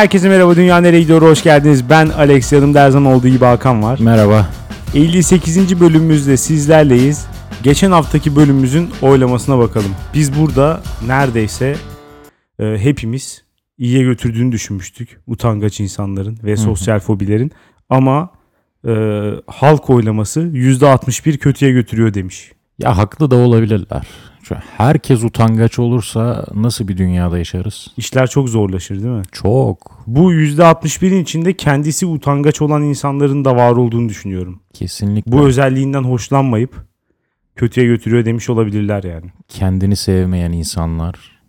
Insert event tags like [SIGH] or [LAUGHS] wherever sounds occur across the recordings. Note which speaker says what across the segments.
Speaker 1: herkese merhaba. Dünya nereye gidiyor? Hoş geldiniz. Ben Alex. Yanımda her zaman olduğu gibi Hakan var.
Speaker 2: Merhaba.
Speaker 1: 58. bölümümüzde sizlerleyiz. Geçen haftaki bölümümüzün oylamasına bakalım. Biz burada neredeyse e, hepimiz iyiye götürdüğünü düşünmüştük. Utangaç insanların ve sosyal fobilerin. Ama e, halk oylaması %61 kötüye götürüyor demiş.
Speaker 2: Ya haklı da olabilirler. Herkes utangaç olursa nasıl bir dünyada yaşarız?
Speaker 1: İşler çok zorlaşır değil mi?
Speaker 2: Çok.
Speaker 1: Bu %61'in içinde kendisi utangaç olan insanların da var olduğunu düşünüyorum.
Speaker 2: Kesinlikle.
Speaker 1: Bu özelliğinden hoşlanmayıp kötüye götürüyor demiş olabilirler yani.
Speaker 2: Kendini sevmeyen insanlar,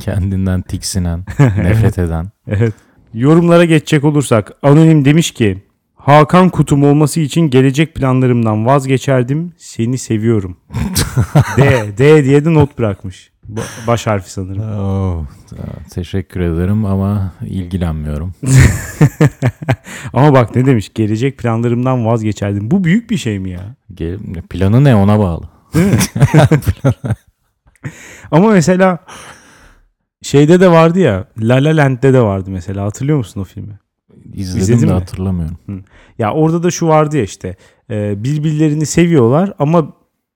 Speaker 2: kendinden tiksinen, [LAUGHS] nefret eden.
Speaker 1: Evet. Yorumlara geçecek olursak Anonim demiş ki Hakan kutum olması için gelecek planlarımdan vazgeçerdim. Seni seviyorum. [LAUGHS] D, D diye de not bırakmış. Ba- Baş harfi sanırım.
Speaker 2: Oh, teşekkür ederim ama ilgilenmiyorum. [LAUGHS]
Speaker 1: Ama bak ne demiş? Gelecek planlarımdan vazgeçerdim. Bu büyük bir şey mi ya?
Speaker 2: Planı ne ona bağlı. [LAUGHS]
Speaker 1: Ama mesela şeyde de vardı ya. La La Land'de de vardı mesela. Hatırlıyor musun o filmi?
Speaker 2: İzledim
Speaker 1: İzledin
Speaker 2: de
Speaker 1: mi?
Speaker 2: hatırlamıyorum.
Speaker 1: Ya orada da şu vardı ya işte e, birbirlerini seviyorlar ama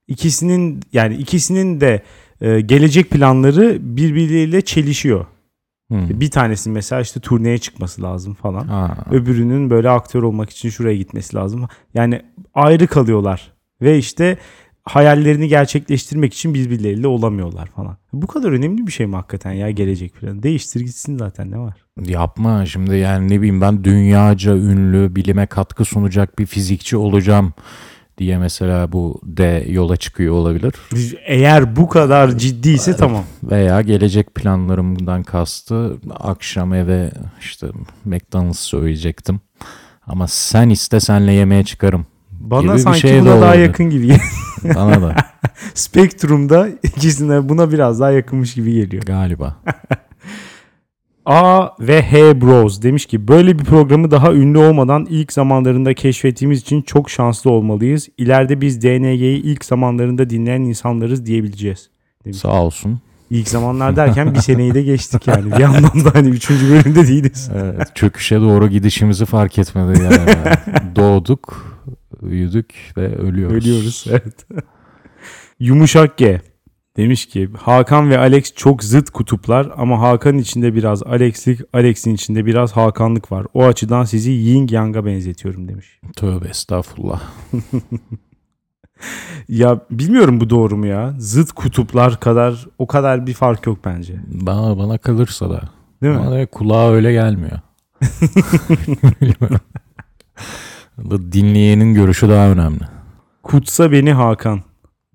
Speaker 1: ikisinin yani ikisinin de e, gelecek planları birbirleriyle çelişiyor.
Speaker 2: Hmm.
Speaker 1: Bir tanesinin mesela işte turneye çıkması lazım falan.
Speaker 2: Ha,
Speaker 1: Öbürünün böyle aktör olmak için şuraya gitmesi lazım. Yani ayrı kalıyorlar ve işte hayallerini gerçekleştirmek için birbirleriyle olamıyorlar falan. Bu kadar önemli bir şey mi hakikaten ya gelecek planı? Değiştir gitsin zaten ne var?
Speaker 2: Yapma şimdi yani ne bileyim ben dünyaca ünlü bilime katkı sunacak bir fizikçi olacağım diye mesela bu de yola çıkıyor olabilir.
Speaker 1: Eğer bu kadar ciddiyse tamam.
Speaker 2: Veya gelecek planlarımdan kastı akşam eve işte McDonald's söyleyecektim. Ama sen iste senle yemeğe çıkarım.
Speaker 1: Bana
Speaker 2: gibi bir
Speaker 1: sanki
Speaker 2: şey de
Speaker 1: buna daha
Speaker 2: olabilir.
Speaker 1: yakın gibi. [LAUGHS]
Speaker 2: Bana da [LAUGHS]
Speaker 1: Spektrum'da ikisine buna biraz daha yakınmış gibi geliyor.
Speaker 2: galiba. [LAUGHS]
Speaker 1: A ve H Bros demiş ki böyle bir programı daha ünlü olmadan ilk zamanlarında keşfettiğimiz için çok şanslı olmalıyız. İleride biz DNG'yi ilk zamanlarında dinleyen insanlarız diyebileceğiz.
Speaker 2: Sağ olsun.
Speaker 1: İlk zamanlar derken bir seneyi de geçtik yani. Bir yandan da hani 3. bölümde değiliz.
Speaker 2: Evet, çöküşe doğru gidişimizi fark etmedi yani. Doğduk, büyüdük ve ölüyoruz.
Speaker 1: Ölüyoruz [LAUGHS] evet. Yumuşak G demiş ki Hakan ve Alex çok zıt kutuplar ama Hakan'ın içinde biraz Alex'lik, Alex'in içinde biraz Hakanlık var. O açıdan sizi Yin Yang'a benzetiyorum demiş.
Speaker 2: Tövbe estağfurullah. [LAUGHS]
Speaker 1: Ya bilmiyorum bu doğru mu ya? Zıt kutuplar kadar o kadar bir fark yok bence.
Speaker 2: Bana, bana kalırsa da.
Speaker 1: Değil mi?
Speaker 2: Bana kulağa öyle gelmiyor. [LAUGHS] Dinleyenin görüşü daha önemli.
Speaker 1: Kutsa beni Hakan.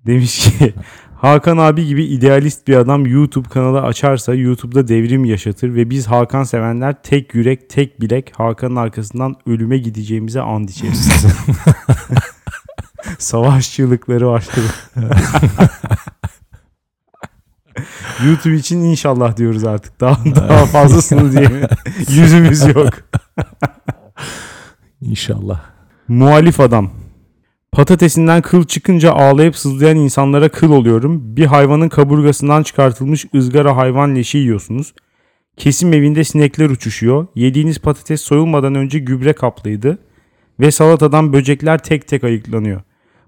Speaker 1: Demiş ki [LAUGHS] Hakan abi gibi idealist bir adam YouTube kanalı açarsa YouTube'da devrim yaşatır ve biz Hakan sevenler tek yürek tek bilek Hakan'ın arkasından ölüme gideceğimize and içeriz. [LAUGHS] Savaş çığlıkları başladı. [LAUGHS] YouTube için inşallah diyoruz artık. Daha, daha fazlasını diye. Yüzümüz yok.
Speaker 2: İnşallah.
Speaker 1: Muhalif adam. Patatesinden kıl çıkınca ağlayıp sızlayan insanlara kıl oluyorum. Bir hayvanın kaburgasından çıkartılmış ızgara hayvan leşi yiyorsunuz. Kesim evinde sinekler uçuşuyor. Yediğiniz patates soyulmadan önce gübre kaplıydı. Ve salatadan böcekler tek tek ayıklanıyor.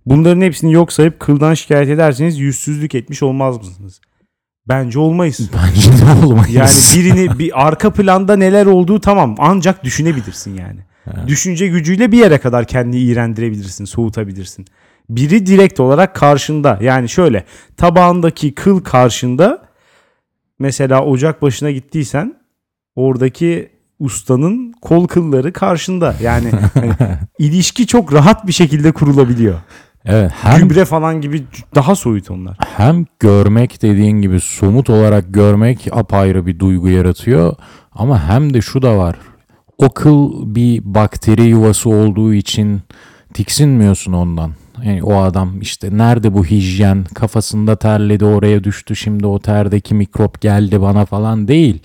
Speaker 1: Bunların hepsini yok sayıp kıldan şikayet ederseniz yüzsüzlük etmiş olmaz mısınız? Bence olmayız. [LAUGHS]
Speaker 2: Bence de olmayız.
Speaker 1: Yani birini bir arka planda neler olduğu tamam ancak düşünebilirsin yani. Düşünce gücüyle bir yere kadar kendini iğrendirebilirsin, soğutabilirsin. Biri direkt olarak karşında. Yani şöyle tabağındaki kıl karşında mesela ocak başına gittiysen oradaki ustanın kol kılları karşında. Yani [LAUGHS] hani ilişki çok rahat bir şekilde kurulabiliyor.
Speaker 2: Evet, hem
Speaker 1: Gübre falan gibi daha soyut onlar.
Speaker 2: hem görmek dediğin gibi somut olarak görmek apayrı bir duygu yaratıyor ama hem de şu da var. O kıl bir bakteri yuvası olduğu için tiksinmiyorsun ondan. Yani o adam işte nerede bu hijyen kafasında terledi oraya düştü şimdi o terdeki mikrop geldi bana falan değil.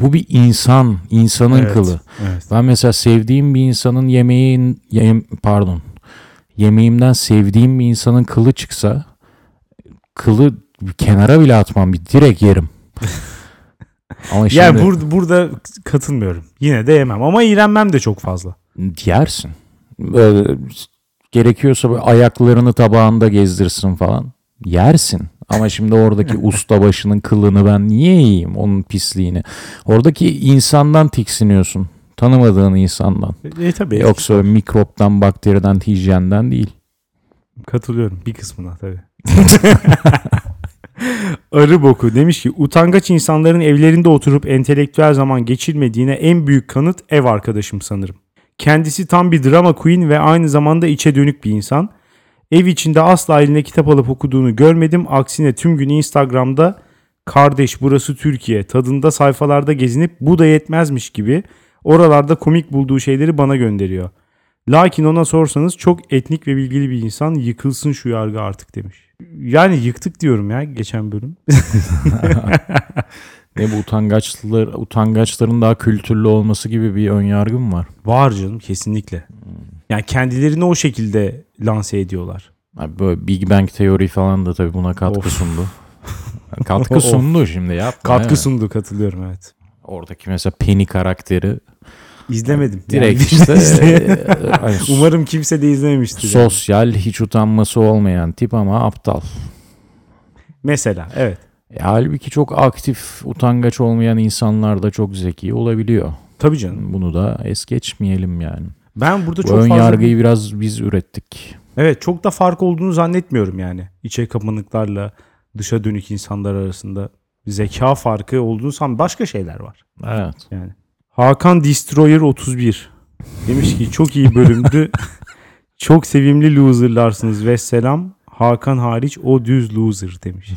Speaker 2: Bu bir insan, insanın
Speaker 1: Evet,
Speaker 2: kılı.
Speaker 1: Evet.
Speaker 2: Ben mesela sevdiğim bir insanın yemeğin yem, pardon yemeğimden sevdiğim bir insanın kılı çıksa kılı kenara bile atmam bir direkt yerim. [LAUGHS] Ama şimdi
Speaker 1: Yani burada, burada katılmıyorum. Yine de yemem ama iğrenmem de çok fazla.
Speaker 2: yersin. Böyle, gerekiyorsa böyle ayaklarını tabağında gezdirsin falan. Yersin. Ama şimdi oradaki [LAUGHS] ustabaşının kılını ben niye yiyeyim onun pisliğini? Oradaki insandan tiksiniyorsun. Tanımadığın insandan.
Speaker 1: E, tabii.
Speaker 2: Yoksa mikroptan, bakteriden, hijyenden değil.
Speaker 1: Katılıyorum bir kısmına tabii. [LAUGHS] Arı boku demiş ki utangaç insanların evlerinde oturup entelektüel zaman geçirmediğine en büyük kanıt ev arkadaşım sanırım. Kendisi tam bir drama queen ve aynı zamanda içe dönük bir insan. Ev içinde asla eline kitap alıp okuduğunu görmedim. Aksine tüm gün Instagram'da kardeş burası Türkiye tadında sayfalarda gezinip bu da yetmezmiş gibi oralarda komik bulduğu şeyleri bana gönderiyor. Lakin ona sorsanız çok etnik ve bilgili bir insan yıkılsın şu yargı artık demiş. Yani yıktık diyorum ya geçen bölüm. [LAUGHS]
Speaker 2: Ne bu utangaçlar, utangaçların daha kültürlü olması gibi bir ön yargım var.
Speaker 1: Var canım kesinlikle. Yani kendilerini o şekilde lanse ediyorlar.
Speaker 2: Abi böyle Big Bang teori falan da tabii buna katkı
Speaker 1: Of.
Speaker 2: sundu. katkı [LAUGHS] sundu şimdi yapma.
Speaker 1: Katkı
Speaker 2: evet.
Speaker 1: sundu katılıyorum evet.
Speaker 2: Oradaki mesela Penny karakteri
Speaker 1: İzlemedim.
Speaker 2: direkt
Speaker 1: Yani
Speaker 2: işte [LAUGHS]
Speaker 1: izle-
Speaker 2: e, [LAUGHS] hani
Speaker 1: Umarım kimse de izlememiştir. yani.
Speaker 2: sosyal hiç utanması olmayan tip ama aptal.
Speaker 1: Mesela evet.
Speaker 2: E, halbuki çok aktif, utangaç olmayan insanlar da çok zeki olabiliyor.
Speaker 1: Tabii canım.
Speaker 2: Bunu da es geçmeyelim yani.
Speaker 1: Ben burada
Speaker 2: Bu
Speaker 1: çok
Speaker 2: ön
Speaker 1: fazla
Speaker 2: yargıyı biraz biz ürettik.
Speaker 1: evet çok da fark olduğunu zannetmiyorum yani. İçe kapanıklarla dışa dönük insanlar arasında zeka farkı olduğunu san başka şeyler var.
Speaker 2: Evet.
Speaker 1: Yani. Hakan Destroyer 31 demiş ki çok iyi bölümdü. [LAUGHS] çok sevimli loserlarsınız ve selam. Hakan hariç o düz loser demiş. [LAUGHS]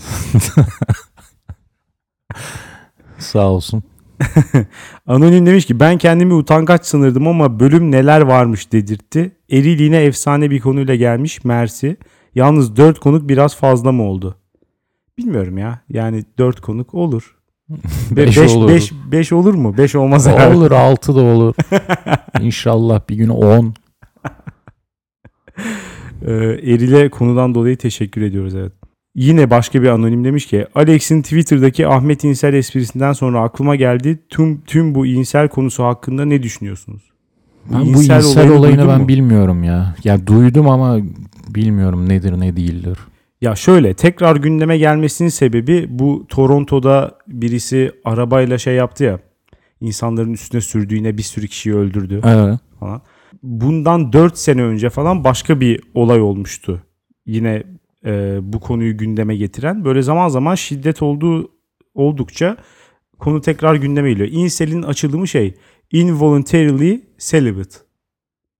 Speaker 2: Sağ olsun. [LAUGHS]
Speaker 1: Anonim demiş ki ben kendimi utangaç sanırdım ama bölüm neler varmış dedirtti. Eril yine efsane bir konuyla gelmiş Mersi. Yalnız 4 konuk biraz fazla mı oldu? Bilmiyorum ya. Yani 4 konuk olur.
Speaker 2: 5
Speaker 1: 5
Speaker 2: olur.
Speaker 1: 5 5 olur mu? 5 olmaz herhalde.
Speaker 2: olur 6 da olur. [LAUGHS] İnşallah bir gün 10.
Speaker 1: Ee, Eril'e konudan dolayı teşekkür ediyoruz evet. Yine başka bir anonim demiş ki Alex'in Twitter'daki Ahmet İnsel esprisinden sonra aklıma geldi. Tüm tüm bu insel konusu hakkında ne düşünüyorsunuz?
Speaker 2: Ben bu insel
Speaker 1: olayını
Speaker 2: olayını
Speaker 1: duydun
Speaker 2: ben
Speaker 1: mu?
Speaker 2: bilmiyorum ya. Ya duydum ama bilmiyorum nedir ne değildir.
Speaker 1: Ya şöyle tekrar gündeme gelmesinin sebebi bu Toronto'da birisi arabayla şey yaptı ya. insanların üstüne sürdüğüne bir sürü kişiyi öldürdü
Speaker 2: Evet.
Speaker 1: falan. Bundan 4 sene önce falan başka bir olay olmuştu. Yine e, bu konuyu gündeme getiren. Böyle zaman zaman şiddet olduğu oldukça konu tekrar gündeme geliyor. Incel'in açılımı şey involuntarily celibate.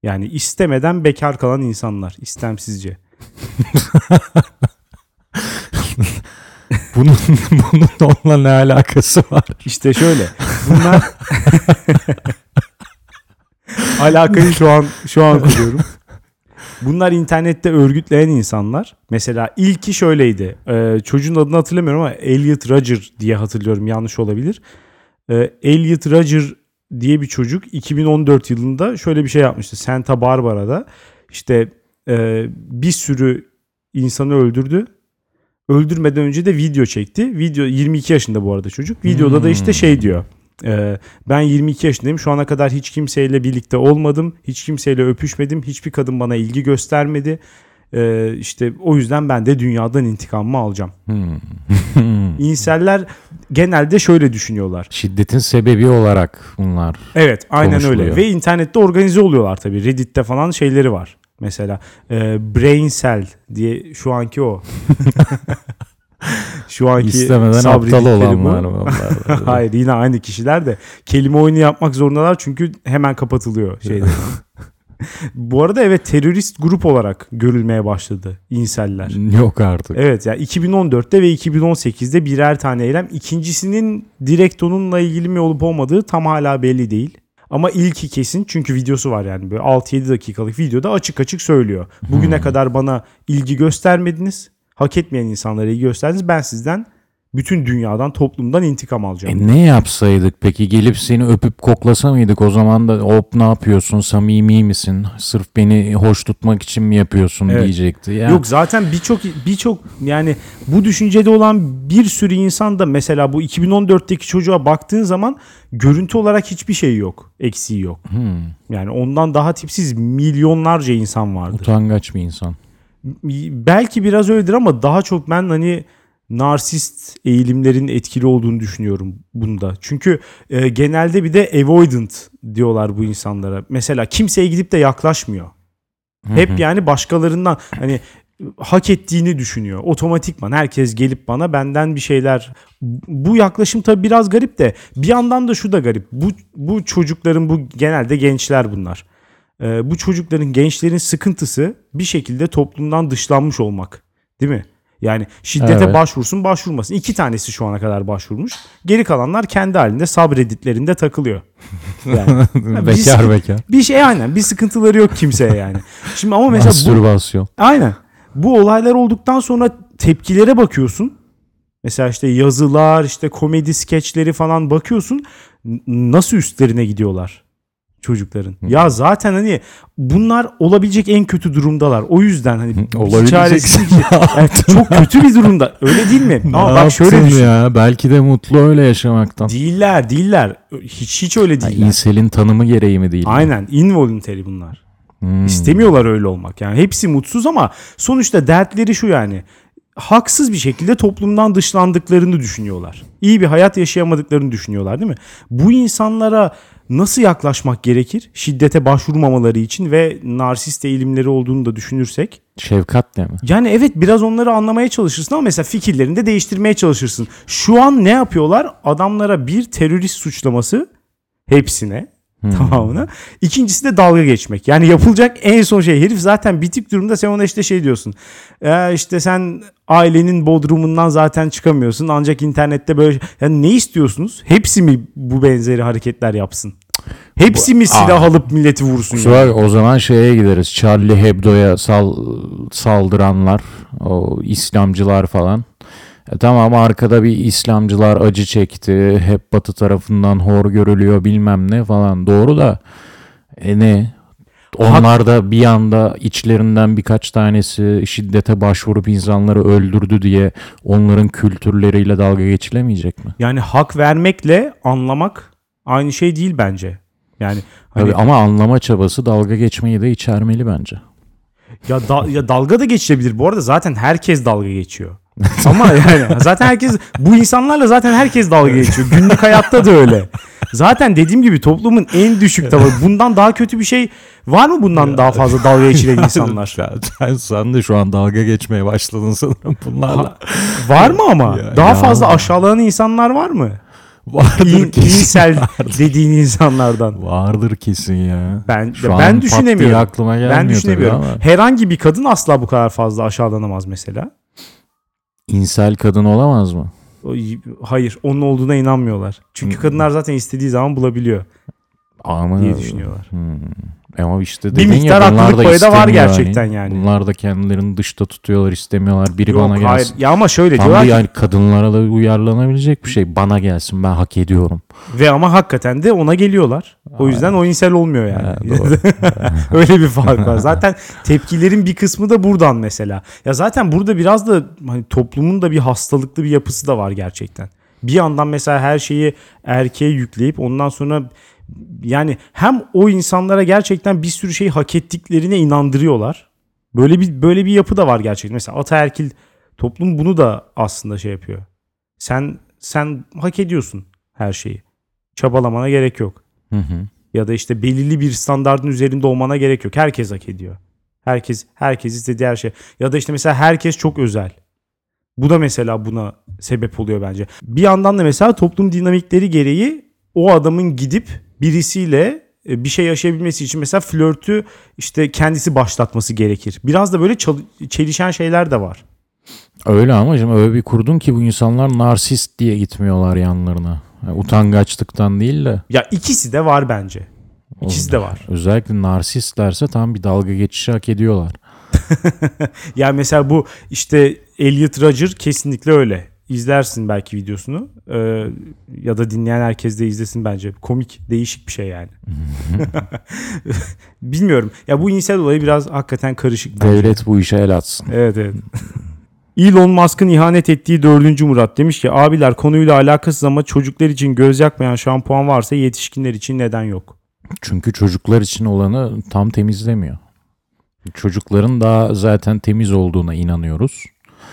Speaker 1: Yani istemeden bekar kalan insanlar istemsizce. [LAUGHS]
Speaker 2: Bunun, [LAUGHS] bunun onunla ne alakası var?
Speaker 1: İşte şöyle. Bunlar [LAUGHS] alakayı şu an şu an kuruyorum. Bunlar internette örgütleyen insanlar. Mesela ilki şöyleydi. Ee, çocuğun adını hatırlamıyorum ama Elliot Roger diye hatırlıyorum. Yanlış olabilir. Ee, Elliot Roger diye bir çocuk 2014 yılında şöyle bir şey yapmıştı. Santa Barbara'da işte e, bir sürü insanı öldürdü. Öldürmeden önce de video çekti. Video 22 yaşında bu arada çocuk. Videoda da işte şey diyor. e, ben 22 yaşındayım. Şu ana kadar hiç kimseyle birlikte olmadım. Hiç kimseyle öpüşmedim. Hiçbir kadın bana ilgi göstermedi. E, işte o yüzden ben de dünyadan intikamımı alacağım.
Speaker 2: Hmm. [LAUGHS]
Speaker 1: İnseller genelde şöyle düşünüyorlar.
Speaker 2: Şiddetin sebebi olarak bunlar.
Speaker 1: Evet aynen öyle. Ve internette organize oluyorlar tabii. Reddit'te falan şeyleri var. Mesela e, Brain Cell diye şu anki o. [LAUGHS] şu anki
Speaker 2: İstemeden aptal
Speaker 1: sabredikleri bu.
Speaker 2: olan var bunlar.
Speaker 1: Hayır yine aynı kişiler de kelime oyunu yapmak zorundalar çünkü hemen kapatılıyor şeyler. [LAUGHS] Bu arada evet terörist grup olarak görülmeye başladı inseller.
Speaker 2: Yok artık.
Speaker 1: Evet ya 2014'te ve 2018'de birer tane eylem. İkincisinin direkt onunla ilgili mi olup olmadığı tam hala belli değil. Ama ilki kesin çünkü videosu var yani böyle 6-7 dakikalık videoda açık açık söylüyor. Bugüne kadar bana ilgi göstermediniz. Hak etmeyen insanlara ilgi gösterdiniz. Ben sizden Bütün dünyadan, toplumdan intikam alacağım.
Speaker 2: E ne yapsaydık peki? Gelip seni öpüp koklasa mıydık? O zaman da hop ne yapıyorsun? Samimi misin? Sırf beni hoş tutmak için mi yapıyorsun
Speaker 1: Evet.
Speaker 2: diyecekti. Ya,
Speaker 1: Yok zaten birçok birçok yani bu düşüncede olan bir sürü insan da mesela bu 2014'teki çocuğa baktığın zaman görüntü olarak hiçbir şey yok. Eksiği yok.
Speaker 2: Hmm,
Speaker 1: Yani ondan daha tipsiz milyonlarca insan vardır.
Speaker 2: utangaç bir insan.
Speaker 1: Belki biraz öyledir ama daha çok ben hani narsist eğilimlerin etkili olduğunu düşünüyorum bunda. Çünkü e, genelde bir de avoidant diyorlar bu insanlara. Mesela kimseye gidip de yaklaşmıyor. Hep yani başkalarından hani hak ettiğini düşünüyor. Otomatikman herkes gelip bana benden bir şeyler. Bu yaklaşım tabii biraz garip de bir yandan da şu da garip. Bu bu çocukların bu genelde gençler bunlar. Ee, bu çocukların gençlerin sıkıntısı bir şekilde toplumdan dışlanmış olmak. Değil mi? Yani şiddete
Speaker 2: Evet.
Speaker 1: başvursun başvurmasın. İki tanesi şu ana kadar başvurmuş. Geri kalanlar kendi halinde sabreditlerinde takılıyor. [LAUGHS] Yani
Speaker 2: bekar bekar.
Speaker 1: bir şey aynen bir sıkıntıları yok kimseye yani. Şimdi ama mesela bu,
Speaker 2: Mastürbasyon.
Speaker 1: aynen bu olaylar olduktan sonra tepkilere bakıyorsun. Mesela işte yazılar, işte komedi skeçleri falan bakıyorsun. Nasıl üstlerine gidiyorlar çocukların. Ya zaten hani bunlar olabilecek en kötü durumdalar. O yüzden hani
Speaker 2: Olabilecek.
Speaker 1: çaresiz. [LAUGHS] Yani çok kötü bir durumda. Öyle değil mi? Ama [LAUGHS]
Speaker 2: Ne
Speaker 1: bak şöyle düşün.
Speaker 2: ya. Belki de mutlu öyle yaşamaktan.
Speaker 1: Değiller, değiller. Hiç hiç öyle
Speaker 2: Ha,
Speaker 1: değiller.
Speaker 2: inselin tanımı gereği mi değil? mi?
Speaker 1: Aynen involuntary bunlar.
Speaker 2: Hmm.
Speaker 1: İstemiyorlar öyle olmak. Yani hepsi mutsuz ama sonuçta dertleri şu yani. Haksız bir şekilde toplumdan dışlandıklarını düşünüyorlar. İyi bir hayat yaşayamadıklarını düşünüyorlar değil mi? Bu insanlara nasıl yaklaşmak gerekir? Şiddete başvurmamaları için ve narsist eğilimleri olduğunu da düşünürsek.
Speaker 2: Şefkatle mi?
Speaker 1: Yani evet biraz onları anlamaya çalışırsın ama mesela fikirlerini de değiştirmeye çalışırsın. Şu an ne yapıyorlar? Adamlara bir terörist suçlaması hepsine tamamına. İkincisi de dalga geçmek. Yani yapılacak en son şey. Herif zaten bitik durumda sen ona işte şey diyorsun. "Ya işte sen ailenin bodrumundan zaten çıkamıyorsun. Ancak internette böyle yani ne istiyorsunuz? Hepsi mi bu benzeri hareketler yapsın? Hepsi mi silah
Speaker 2: Aa.
Speaker 1: alıp milleti vursun?
Speaker 2: Kusura
Speaker 1: yani?
Speaker 2: o zaman şeye gideriz. Charlie Hebdo'ya sal, saldıranlar, o İslamcılar falan. E tamam arkada bir İslamcılar acı çekti. Hep batı tarafından hor görülüyor bilmem ne falan. Doğru da e ne? Onlar da bir anda içlerinden birkaç tanesi şiddete başvurup insanları öldürdü diye onların kültürleriyle dalga geçilemeyecek mi?
Speaker 1: Yani hak vermekle anlamak aynı şey değil bence. Yani hani
Speaker 2: Tabii ama anlama çabası dalga geçmeyi de içermeli bence.
Speaker 1: ya, da- ya dalga da geçilebilir. Bu arada zaten herkes dalga geçiyor. [LAUGHS] Ama yani zaten herkes bu insanlarla zaten herkes dalga geçiyor. Günlük hayatta da öyle. Zaten dediğim gibi toplumun en düşük tavanı. Bundan daha kötü bir şey var mı bundan daha fazla dalga geçilen [LAUGHS] insanlar?
Speaker 2: Sen, sen, sen de şu an dalga geçmeye başladın sanırım bunlarla.
Speaker 1: Var mı ama?
Speaker 2: Ya-
Speaker 1: daha
Speaker 2: ya.
Speaker 1: fazla aşağılanan insanlar var mı?
Speaker 2: Vardır
Speaker 1: İn,
Speaker 2: kesin.
Speaker 1: insel [LAUGHS] dediğin insanlardan.
Speaker 2: Vardır kesin ya.
Speaker 1: Ben
Speaker 2: Şu
Speaker 1: ben düşünemiyorum.
Speaker 2: aklıma gelmiyor
Speaker 1: Ben düşünemiyorum. Herhangi bir kadın asla bu kadar fazla aşağılanamaz mesela.
Speaker 2: İnsel kadın olamaz mı?
Speaker 1: Hayır, onun olduğuna inanmıyorlar. Çünkü kadınlar zaten istediği zaman bulabiliyor
Speaker 2: Ama
Speaker 1: diye düşünüyorlar.
Speaker 2: Hmm. Ama işte
Speaker 1: Bir miktar
Speaker 2: ya, bunlar da
Speaker 1: payı da var
Speaker 2: istemiyor
Speaker 1: gerçekten yani.
Speaker 2: Bunlar da kendilerini dışta tutuyorlar istemiyorlar. Biri
Speaker 1: Yok
Speaker 2: bana
Speaker 1: hayır.
Speaker 2: gelsin.
Speaker 1: Ya ama şöyle
Speaker 2: Tam
Speaker 1: diyorlar
Speaker 2: bir
Speaker 1: ki-
Speaker 2: yani kadınlara da uyarlanabilecek bir şey. Bana gelsin ben hak ediyorum.
Speaker 1: ve ama hakikaten de ona geliyorlar. O yüzden o insel olmuyor yani.
Speaker 2: Ha. [LAUGHS]
Speaker 1: Öyle bir fark var. Zaten tepkilerin bir kısmı da buradan mesela. Ya zaten burada biraz da hani toplumun da bir hastalıklı bir yapısı da var gerçekten. Bir yandan mesela her şeyi erkeğe yükleyip ondan sonra yani hem o insanlara gerçekten bir sürü şey hak ettiklerine inandırıyorlar. Böyle bir böyle bir yapı da var gerçekten. Mesela ataerkil toplum bunu da aslında şey yapıyor. Sen sen hak ediyorsun her şeyi. Çabalamana gerek yok.
Speaker 2: Hı hı.
Speaker 1: Ya da işte belirli bir standardın üzerinde olmana gerek yok. Herkes hak ediyor. Herkes herkes istediği her şey. Ya da işte mesela herkes çok özel. Bu da mesela buna sebep oluyor bence. Bir yandan da mesela toplum dinamikleri gereği o adamın gidip birisiyle e, bir şey yaşayabilmesi için mesela flörtü işte kendisi başlatması gerekir. Biraz da böyle çelişen şeyler de var.
Speaker 2: Öyle ama şimdi öyle bir kurdun ki bu insanlar narsist diye gitmiyorlar yanlarına. Yani utangaçlıktan değil de
Speaker 1: Ya ikisi de var bence. İkisi de var.
Speaker 2: özellikle narsistlerse tam bir dalga geçişi hak ediyorlar. [LAUGHS]
Speaker 1: Yani mesela bu işte Elliot Rodger kesinlikle öyle. İzlersin belki videosunu. Ee, ya da dinleyen herkes de izlesin bence. Komik, değişik bir şey yani. [LAUGHS] Bilmiyorum. Ya bu insel olayı biraz hakikaten karışık. bence.
Speaker 2: Devlet bu işe el atsın.
Speaker 1: Evet evet. Elon Musk'ın ihanet ettiği dördüncü Murat demiş ki abiler konuyla alakasız ama çocuklar için göz yakmayan şampuan varsa yetişkinler için neden yok?
Speaker 2: Çünkü çocuklar için olanı tam temizlemiyor. Çocukların daha zaten temiz olduğuna inanıyoruz.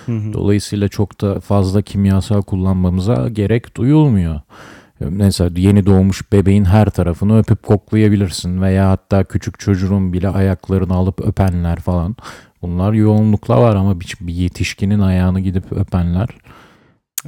Speaker 1: Hı hı.
Speaker 2: Dolayısıyla çok da fazla kimyasal kullanmamıza gerek duyulmuyor. Mesela yeni doğmuş bebeğin her tarafını öpüp koklayabilirsin veya hatta küçük çocuğun bile ayaklarını alıp öpenler falan. Bunlar yoğunlukla var ama bir, bir yetişkinin ayağını gidip öpenler.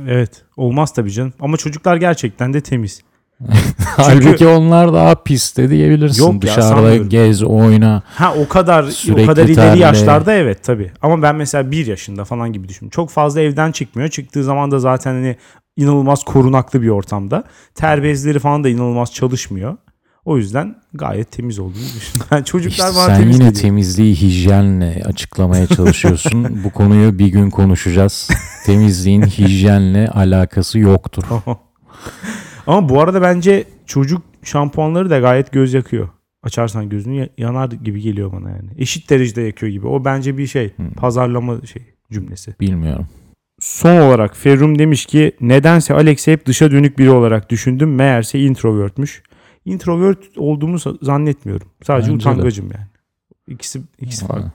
Speaker 1: Evet olmaz tabii canım ama çocuklar gerçekten de temiz. [LAUGHS]
Speaker 2: Halbuki onlar daha pis de diyebilirsin.
Speaker 1: Yok ya,
Speaker 2: Dışarıda
Speaker 1: sanmıyorum.
Speaker 2: gez, oyna.
Speaker 1: Ha o kadar o kadar ileri
Speaker 2: terle.
Speaker 1: yaşlarda evet tabii. Ama ben mesela bir yaşında falan gibi düşünüyorum. Çok fazla evden çıkmıyor. Çıktığı zaman da zaten hani inanılmaz korunaklı bir ortamda. Ter bezleri falan da inanılmaz çalışmıyor. O yüzden gayet temiz olduğunu düşünüyorum. [LAUGHS] Yani çocuklar
Speaker 2: İşte
Speaker 1: bana
Speaker 2: sen
Speaker 1: temiz
Speaker 2: yine
Speaker 1: geliyor.
Speaker 2: temizliği hijyenle açıklamaya çalışıyorsun. [LAUGHS] Bu konuyu bir gün konuşacağız. Temizliğin hijyenle alakası yoktur.
Speaker 1: Ama bu arada bence çocuk şampuanları da gayet göz yakıyor. Açarsan gözünü ya- yanar gibi geliyor bana yani. Eşit derecede yakıyor gibi. O bence bir şey.
Speaker 2: Hmm.
Speaker 1: Pazarlama şey cümlesi.
Speaker 2: Bilmiyorum.
Speaker 1: Son olarak Ferrum demiş ki nedense Alex'i hep dışa dönük biri olarak düşündüm. Meğerse introvertmüş. Introvert olduğumu zannetmiyorum. Sadece
Speaker 2: Bence de.
Speaker 1: utangacım yani. İkisi, ikisi farklı.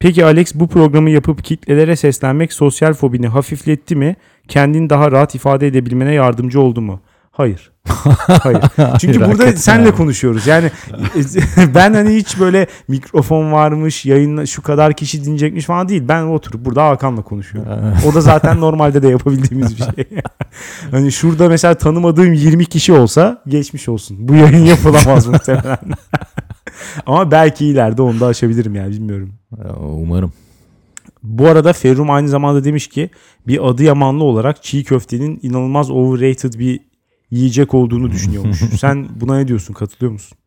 Speaker 1: Peki Alex bu programı yapıp kitlelere seslenmek sosyal fobini hafifletti mi? Kendini daha rahat ifade edebilmene yardımcı oldu mu? Hayır. [LAUGHS] Hayır. Çünkü burada
Speaker 2: hakikaten
Speaker 1: senle konuşuyoruz. Yani [LAUGHS] ben hani hiç böyle mikrofon varmış, yayınla şu kadar kişi dinleyecekmiş falan değil. Ben oturup burada Hakan'la konuşuyorum. O da zaten normalde de yapabildiğimiz bir şey. [LAUGHS] hani şurada mesela tanımadığım 20 kişi olsa geçmiş olsun. Bu yayın yapılamaz muhtemelen. Ama belki ileride onu da aşabilirim yani bilmiyorum.
Speaker 2: Umarım.
Speaker 1: Bu arada Ferrum aynı zamanda demiş ki bir Adıyamanlı olarak çiğ köftenin inanılmaz overrated bir yiyecek olduğunu [LAUGHS] düşünüyormuş. Sen buna ne diyorsun? Katılıyor musun?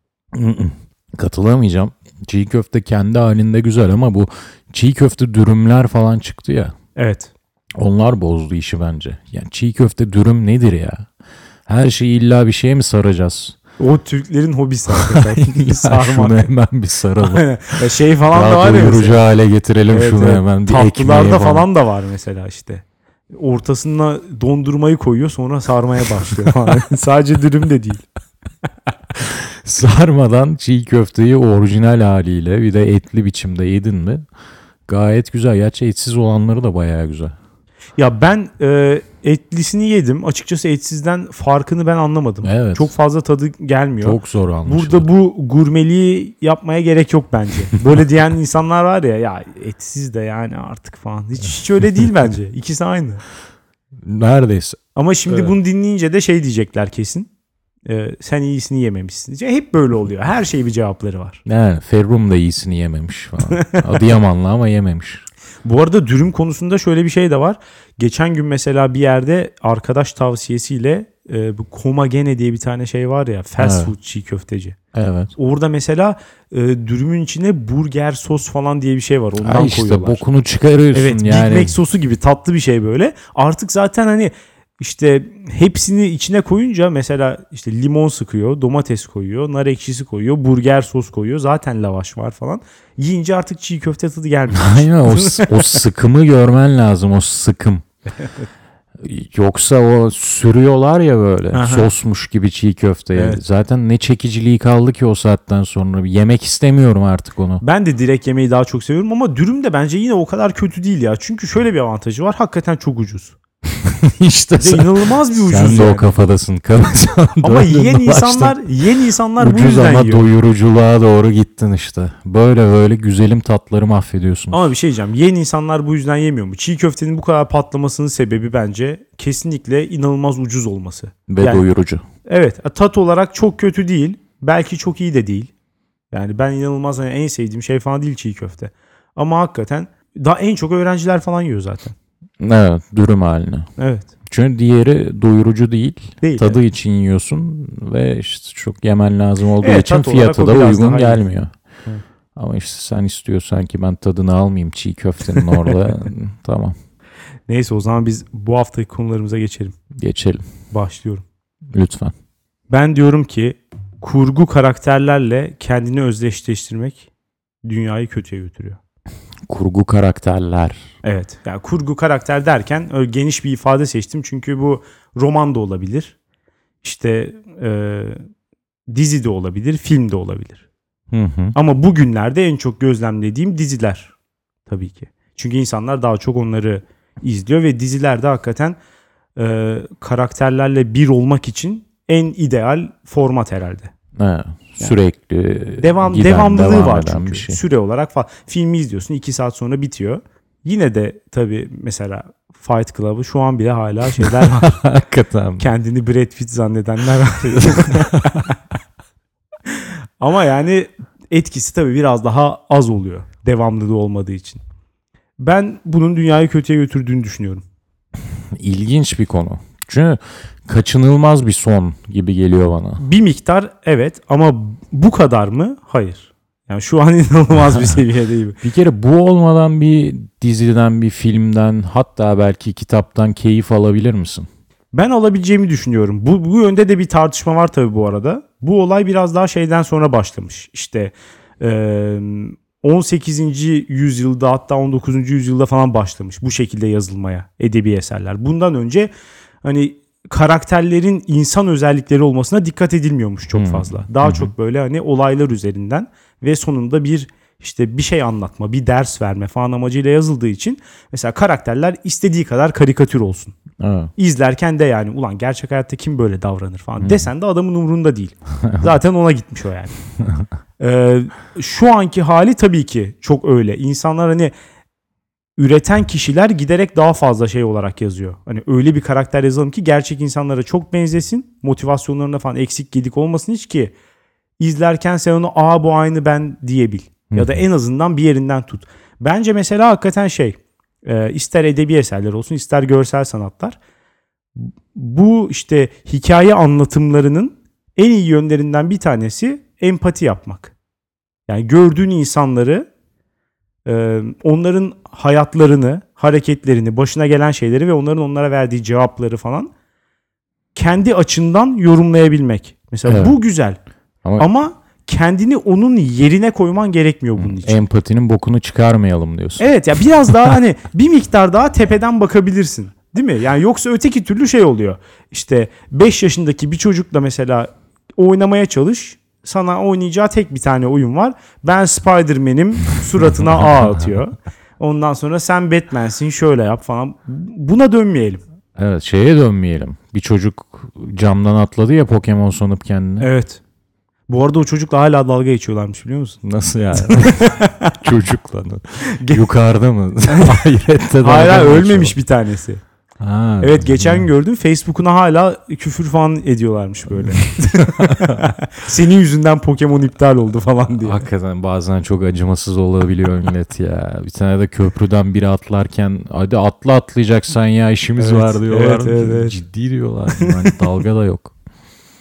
Speaker 2: Katılamayacağım. Çiğ köfte kendi halinde güzel ama bu çiğ köfte dürümler falan çıktı ya.
Speaker 1: Evet.
Speaker 2: Onlar bozdu işi bence. Yani çiğ köfte dürüm nedir ya? Her şeyi illa bir şeye mi saracağız?
Speaker 1: O Türklerin hobisi arkadaşlar. [LAUGHS] Sarmak.
Speaker 2: hemen bir saralım.
Speaker 1: Aynen. [LAUGHS] Ya şey falan da
Speaker 2: Daha
Speaker 1: var ya. mesela.
Speaker 2: hale getirelim
Speaker 1: Evet,
Speaker 2: şunu
Speaker 1: evet.
Speaker 2: hemen. Bir
Speaker 1: Tatlılarda falan da var mesela işte. Ortasına dondurmayı koyuyor sonra sarmaya başlıyor. [LAUGHS] Sadece dürüm de değil. [LAUGHS]
Speaker 2: Sarmadan çiğ köfteyi orijinal haliyle bir de etli biçimde yedin mi? Gayet güzel. Gerçi etsiz olanları da bayağı güzel.
Speaker 1: Ya ben e, etlisini yedim. Açıkçası etsizden farkını ben anlamadım.
Speaker 2: Evet.
Speaker 1: Çok fazla tadı gelmiyor.
Speaker 2: Çok zor anlaşılır.
Speaker 1: Burada bu gurmeliği yapmaya gerek yok bence. [LAUGHS] Böyle diyen insanlar var ya ya etsiz de yani artık falan. Hiç, hiç öyle değil bence. [LAUGHS] İkisi aynı.
Speaker 2: Neredeyse.
Speaker 1: Ama şimdi
Speaker 2: Evet.
Speaker 1: bunu dinleyince de şey diyecekler kesin. Ee, sen iyisini yememişsin. Hep böyle oluyor. Her şey bir cevapları var.
Speaker 2: Yani Ferrum da iyisini yememiş falan. Adıyamanlı ama yememiş.
Speaker 1: Bu arada dürüm konusunda şöyle bir şey de var. Geçen gün mesela bir yerde arkadaş tavsiyesiyle e, bu Komagene diye bir tane şey var ya fast
Speaker 2: Evet.
Speaker 1: food çiğ köfteci.
Speaker 2: Evet.
Speaker 1: Orada mesela e, dürümün içine burger sos falan diye bir şey var. Ondan
Speaker 2: Ha işte
Speaker 1: koyuyorlar.
Speaker 2: bokunu çıkarıyorsun
Speaker 1: Evet
Speaker 2: yani.
Speaker 1: Big Mac sosu gibi tatlı bir şey böyle. Artık zaten hani işte hepsini içine koyunca mesela işte limon sıkıyor, domates koyuyor, nar ekşisi koyuyor, burger sos koyuyor. Zaten lavaş var falan. Yiyince artık çiğ köfte tadı gelmiyor. [LAUGHS]
Speaker 2: Aynen o, o [LAUGHS] sıkımı görmen lazım o sıkım. Yoksa o sürüyorlar ya böyle
Speaker 1: Aha.
Speaker 2: sosmuş gibi çiğ köfteye.
Speaker 1: Evet.
Speaker 2: Zaten ne çekiciliği kaldı ki o saatten sonra. Yemek istemiyorum artık onu.
Speaker 1: Ben de direkt yemeği daha çok seviyorum ama dürüm de bence yine o kadar kötü değil ya. Çünkü şöyle bir avantajı var. Hakikaten çok ucuz. [LAUGHS]
Speaker 2: işte
Speaker 1: Ve
Speaker 2: sen,
Speaker 1: inanılmaz bir ucuz
Speaker 2: sen de
Speaker 1: yani.
Speaker 2: o kafadasın. [LAUGHS]
Speaker 1: Ama [LAUGHS] yiyen insanlar, yiyen insanlar bu
Speaker 2: Ucuz
Speaker 1: yüzden
Speaker 2: ama
Speaker 1: yiyor.
Speaker 2: doyuruculuğa doğru gittin işte. Böyle böyle güzelim tatları mahvediyorsun.
Speaker 1: Ama bir şey diyeceğim. Yiyen insanlar bu yüzden yemiyor mu? Çiğ köftenin bu kadar patlamasının sebebi bence kesinlikle inanılmaz ucuz olması.
Speaker 2: Ve
Speaker 1: yani-
Speaker 2: doyurucu.
Speaker 1: Evet tat olarak çok kötü değil. Belki çok iyi de değil. Yani ben inanılmaz hani en sevdiğim şey falan değil çiğ köfte. Ama hakikaten daha en çok öğrenciler falan yiyor zaten.
Speaker 2: Evet dürüm haline.
Speaker 1: Evet.
Speaker 2: Çünkü diğeri doyurucu değil.
Speaker 1: Değil.
Speaker 2: Tadı için yiyorsun ve işte çok yemen lazım olduğu
Speaker 1: Evet,
Speaker 2: için fiyatı da uygun gelmiyor.
Speaker 1: Evet.
Speaker 2: Ama işte sen istiyorsan ki ben tadını almayayım çiğ köftenin orada [LAUGHS] tamam.
Speaker 1: Neyse o zaman biz bu haftaki konularımıza geçelim.
Speaker 2: Geçelim
Speaker 1: Başlıyorum.
Speaker 2: lütfen.
Speaker 1: Ben diyorum ki kurgu karakterlerle kendini özdeşleştirmek dünyayı kötüye götürüyor.
Speaker 2: Kurgu karakterler.
Speaker 1: Evet. Yani kurgu karakter derken geniş bir ifade seçtim. Çünkü bu roman da olabilir. İşte e, dizi de olabilir, film de olabilir.
Speaker 2: Hı hı.
Speaker 1: Ama bugünlerde en çok gözlemlediğim diziler tabii ki. Çünkü insanlar daha çok onları izliyor ve dizilerde hakikaten e, karakterlerle bir olmak için en ideal format herhalde.
Speaker 2: Evet, sürekli
Speaker 1: Devam
Speaker 2: giden,
Speaker 1: devamlılığı
Speaker 2: devam
Speaker 1: var çünkü.
Speaker 2: şey.
Speaker 1: Süre olarak falan. Filmi izliyorsun 2 saat sonra bitiyor. Yine de tabii mesela Fight Club'ı şu an bile hala şeyler [LAUGHS] var.
Speaker 2: Hakikaten.
Speaker 1: Kendini Brad Pitt zannedenler var. [LAUGHS] Ama yani etkisi tabii biraz daha az oluyor. Devamlılığı olmadığı için. Ben bunun dünyayı kötüye götürdüğünü düşünüyorum.
Speaker 2: İlginç bir konu. Çünkü kaçınılmaz bir son gibi geliyor bana.
Speaker 1: Bir miktar evet ama bu kadar mı? Hayır. Yani şu an [LAUGHS] inanılmaz bir seviyedeyim. [LAUGHS]
Speaker 2: Bir kere bu olmadan bir diziden, bir filmden, hatta belki kitaptan keyif alabilir misin?
Speaker 1: Ben alabileceğimi düşünüyorum. Bu, bu yönde de bir tartışma var tabii bu arada. Bu olay biraz daha şeyden sonra başlamış. İşte eee, 18. yüzyılda hatta 19. yüzyılda falan başlamış bu şekilde yazılmaya edebi eserler. Bundan önce hani karakterlerin insan özellikleri olmasına dikkat edilmiyormuş çok
Speaker 2: Hmm.
Speaker 1: fazla. Daha çok böyle hani olaylar üzerinden ve sonunda bir işte bir şey anlatma, bir ders verme falan amacıyla yazıldığı için mesela karakterler istediği kadar karikatür olsun
Speaker 2: Evet.
Speaker 1: izlerken de yani ulan gerçek hayatta kim böyle davranır falan desen de adamın umurunda değil. [LAUGHS] Zaten ona gitmiş o yani. Ee, şu anki hali tabii ki çok öyle. İnsanlar hani üreten kişiler giderek daha fazla şey olarak yazıyor. Hani öyle bir karakter yazalım ki gerçek insanlara çok benzesin. Motivasyonlarında falan eksik gedik olmasın hiç ki izlerken sen onu aa bu aynı ben diyebil. Ya da en azından bir yerinden tut. Bence mesela hakikaten şey e, ister edebi eserler olsun ister görsel sanatlar bu işte hikaye anlatımlarının en iyi yönlerinden bir tanesi empati yapmak. Yani gördüğün insanları e, onların hayatlarını, hareketlerini, başına gelen şeyleri ve onların onlara verdiği cevapları falan kendi açından yorumlayabilmek. Mesela
Speaker 2: Evet.
Speaker 1: bu güzel.
Speaker 2: Ama,
Speaker 1: Ama kendini onun yerine koyman gerekmiyor bunun için.
Speaker 2: empatinin bokunu çıkarmayalım diyorsun.
Speaker 1: Evet ya biraz daha [LAUGHS] hani bir miktar daha tepeden bakabilirsin. Değil mi? Yani yoksa öteki türlü şey oluyor. İşte 5 yaşındaki bir çocukla mesela oynamaya çalış. Sana oynayacağı tek bir tane oyun var. Ben Spider-Man'im suratına ağ [LAUGHS] atıyor. Ondan sonra sen Batman'sin şöyle yap falan. Buna dönmeyelim.
Speaker 2: Evet şeye dönmeyelim. Bir çocuk camdan atladı ya Pokemon sanıp kendini.
Speaker 1: Evet. Bu arada o çocukla hala dalga geçiyorlarmış biliyor musun?
Speaker 2: Nasıl yani? [LAUGHS] Çocukla. Yukarıda mı? [LAUGHS]
Speaker 1: Hala
Speaker 2: mı
Speaker 1: ölmemiş bir tanesi.
Speaker 2: Ha.
Speaker 1: Evet geçen gördüm Facebook'una hala küfür falan ediyorlarmış böyle. [LAUGHS] [LAUGHS] Senin yüzünden Pokemon iptal oldu falan diye.
Speaker 2: Hakikaten bazen çok acımasız olabiliyor millet ya. Bir tane de köprüden biri atlarken hadi atla atlayacaksan ya işimiz
Speaker 1: Evet,
Speaker 2: var diyorlar.
Speaker 1: evet, evet, evet.
Speaker 2: Ciddi diyorlar. Yani dalga da yok.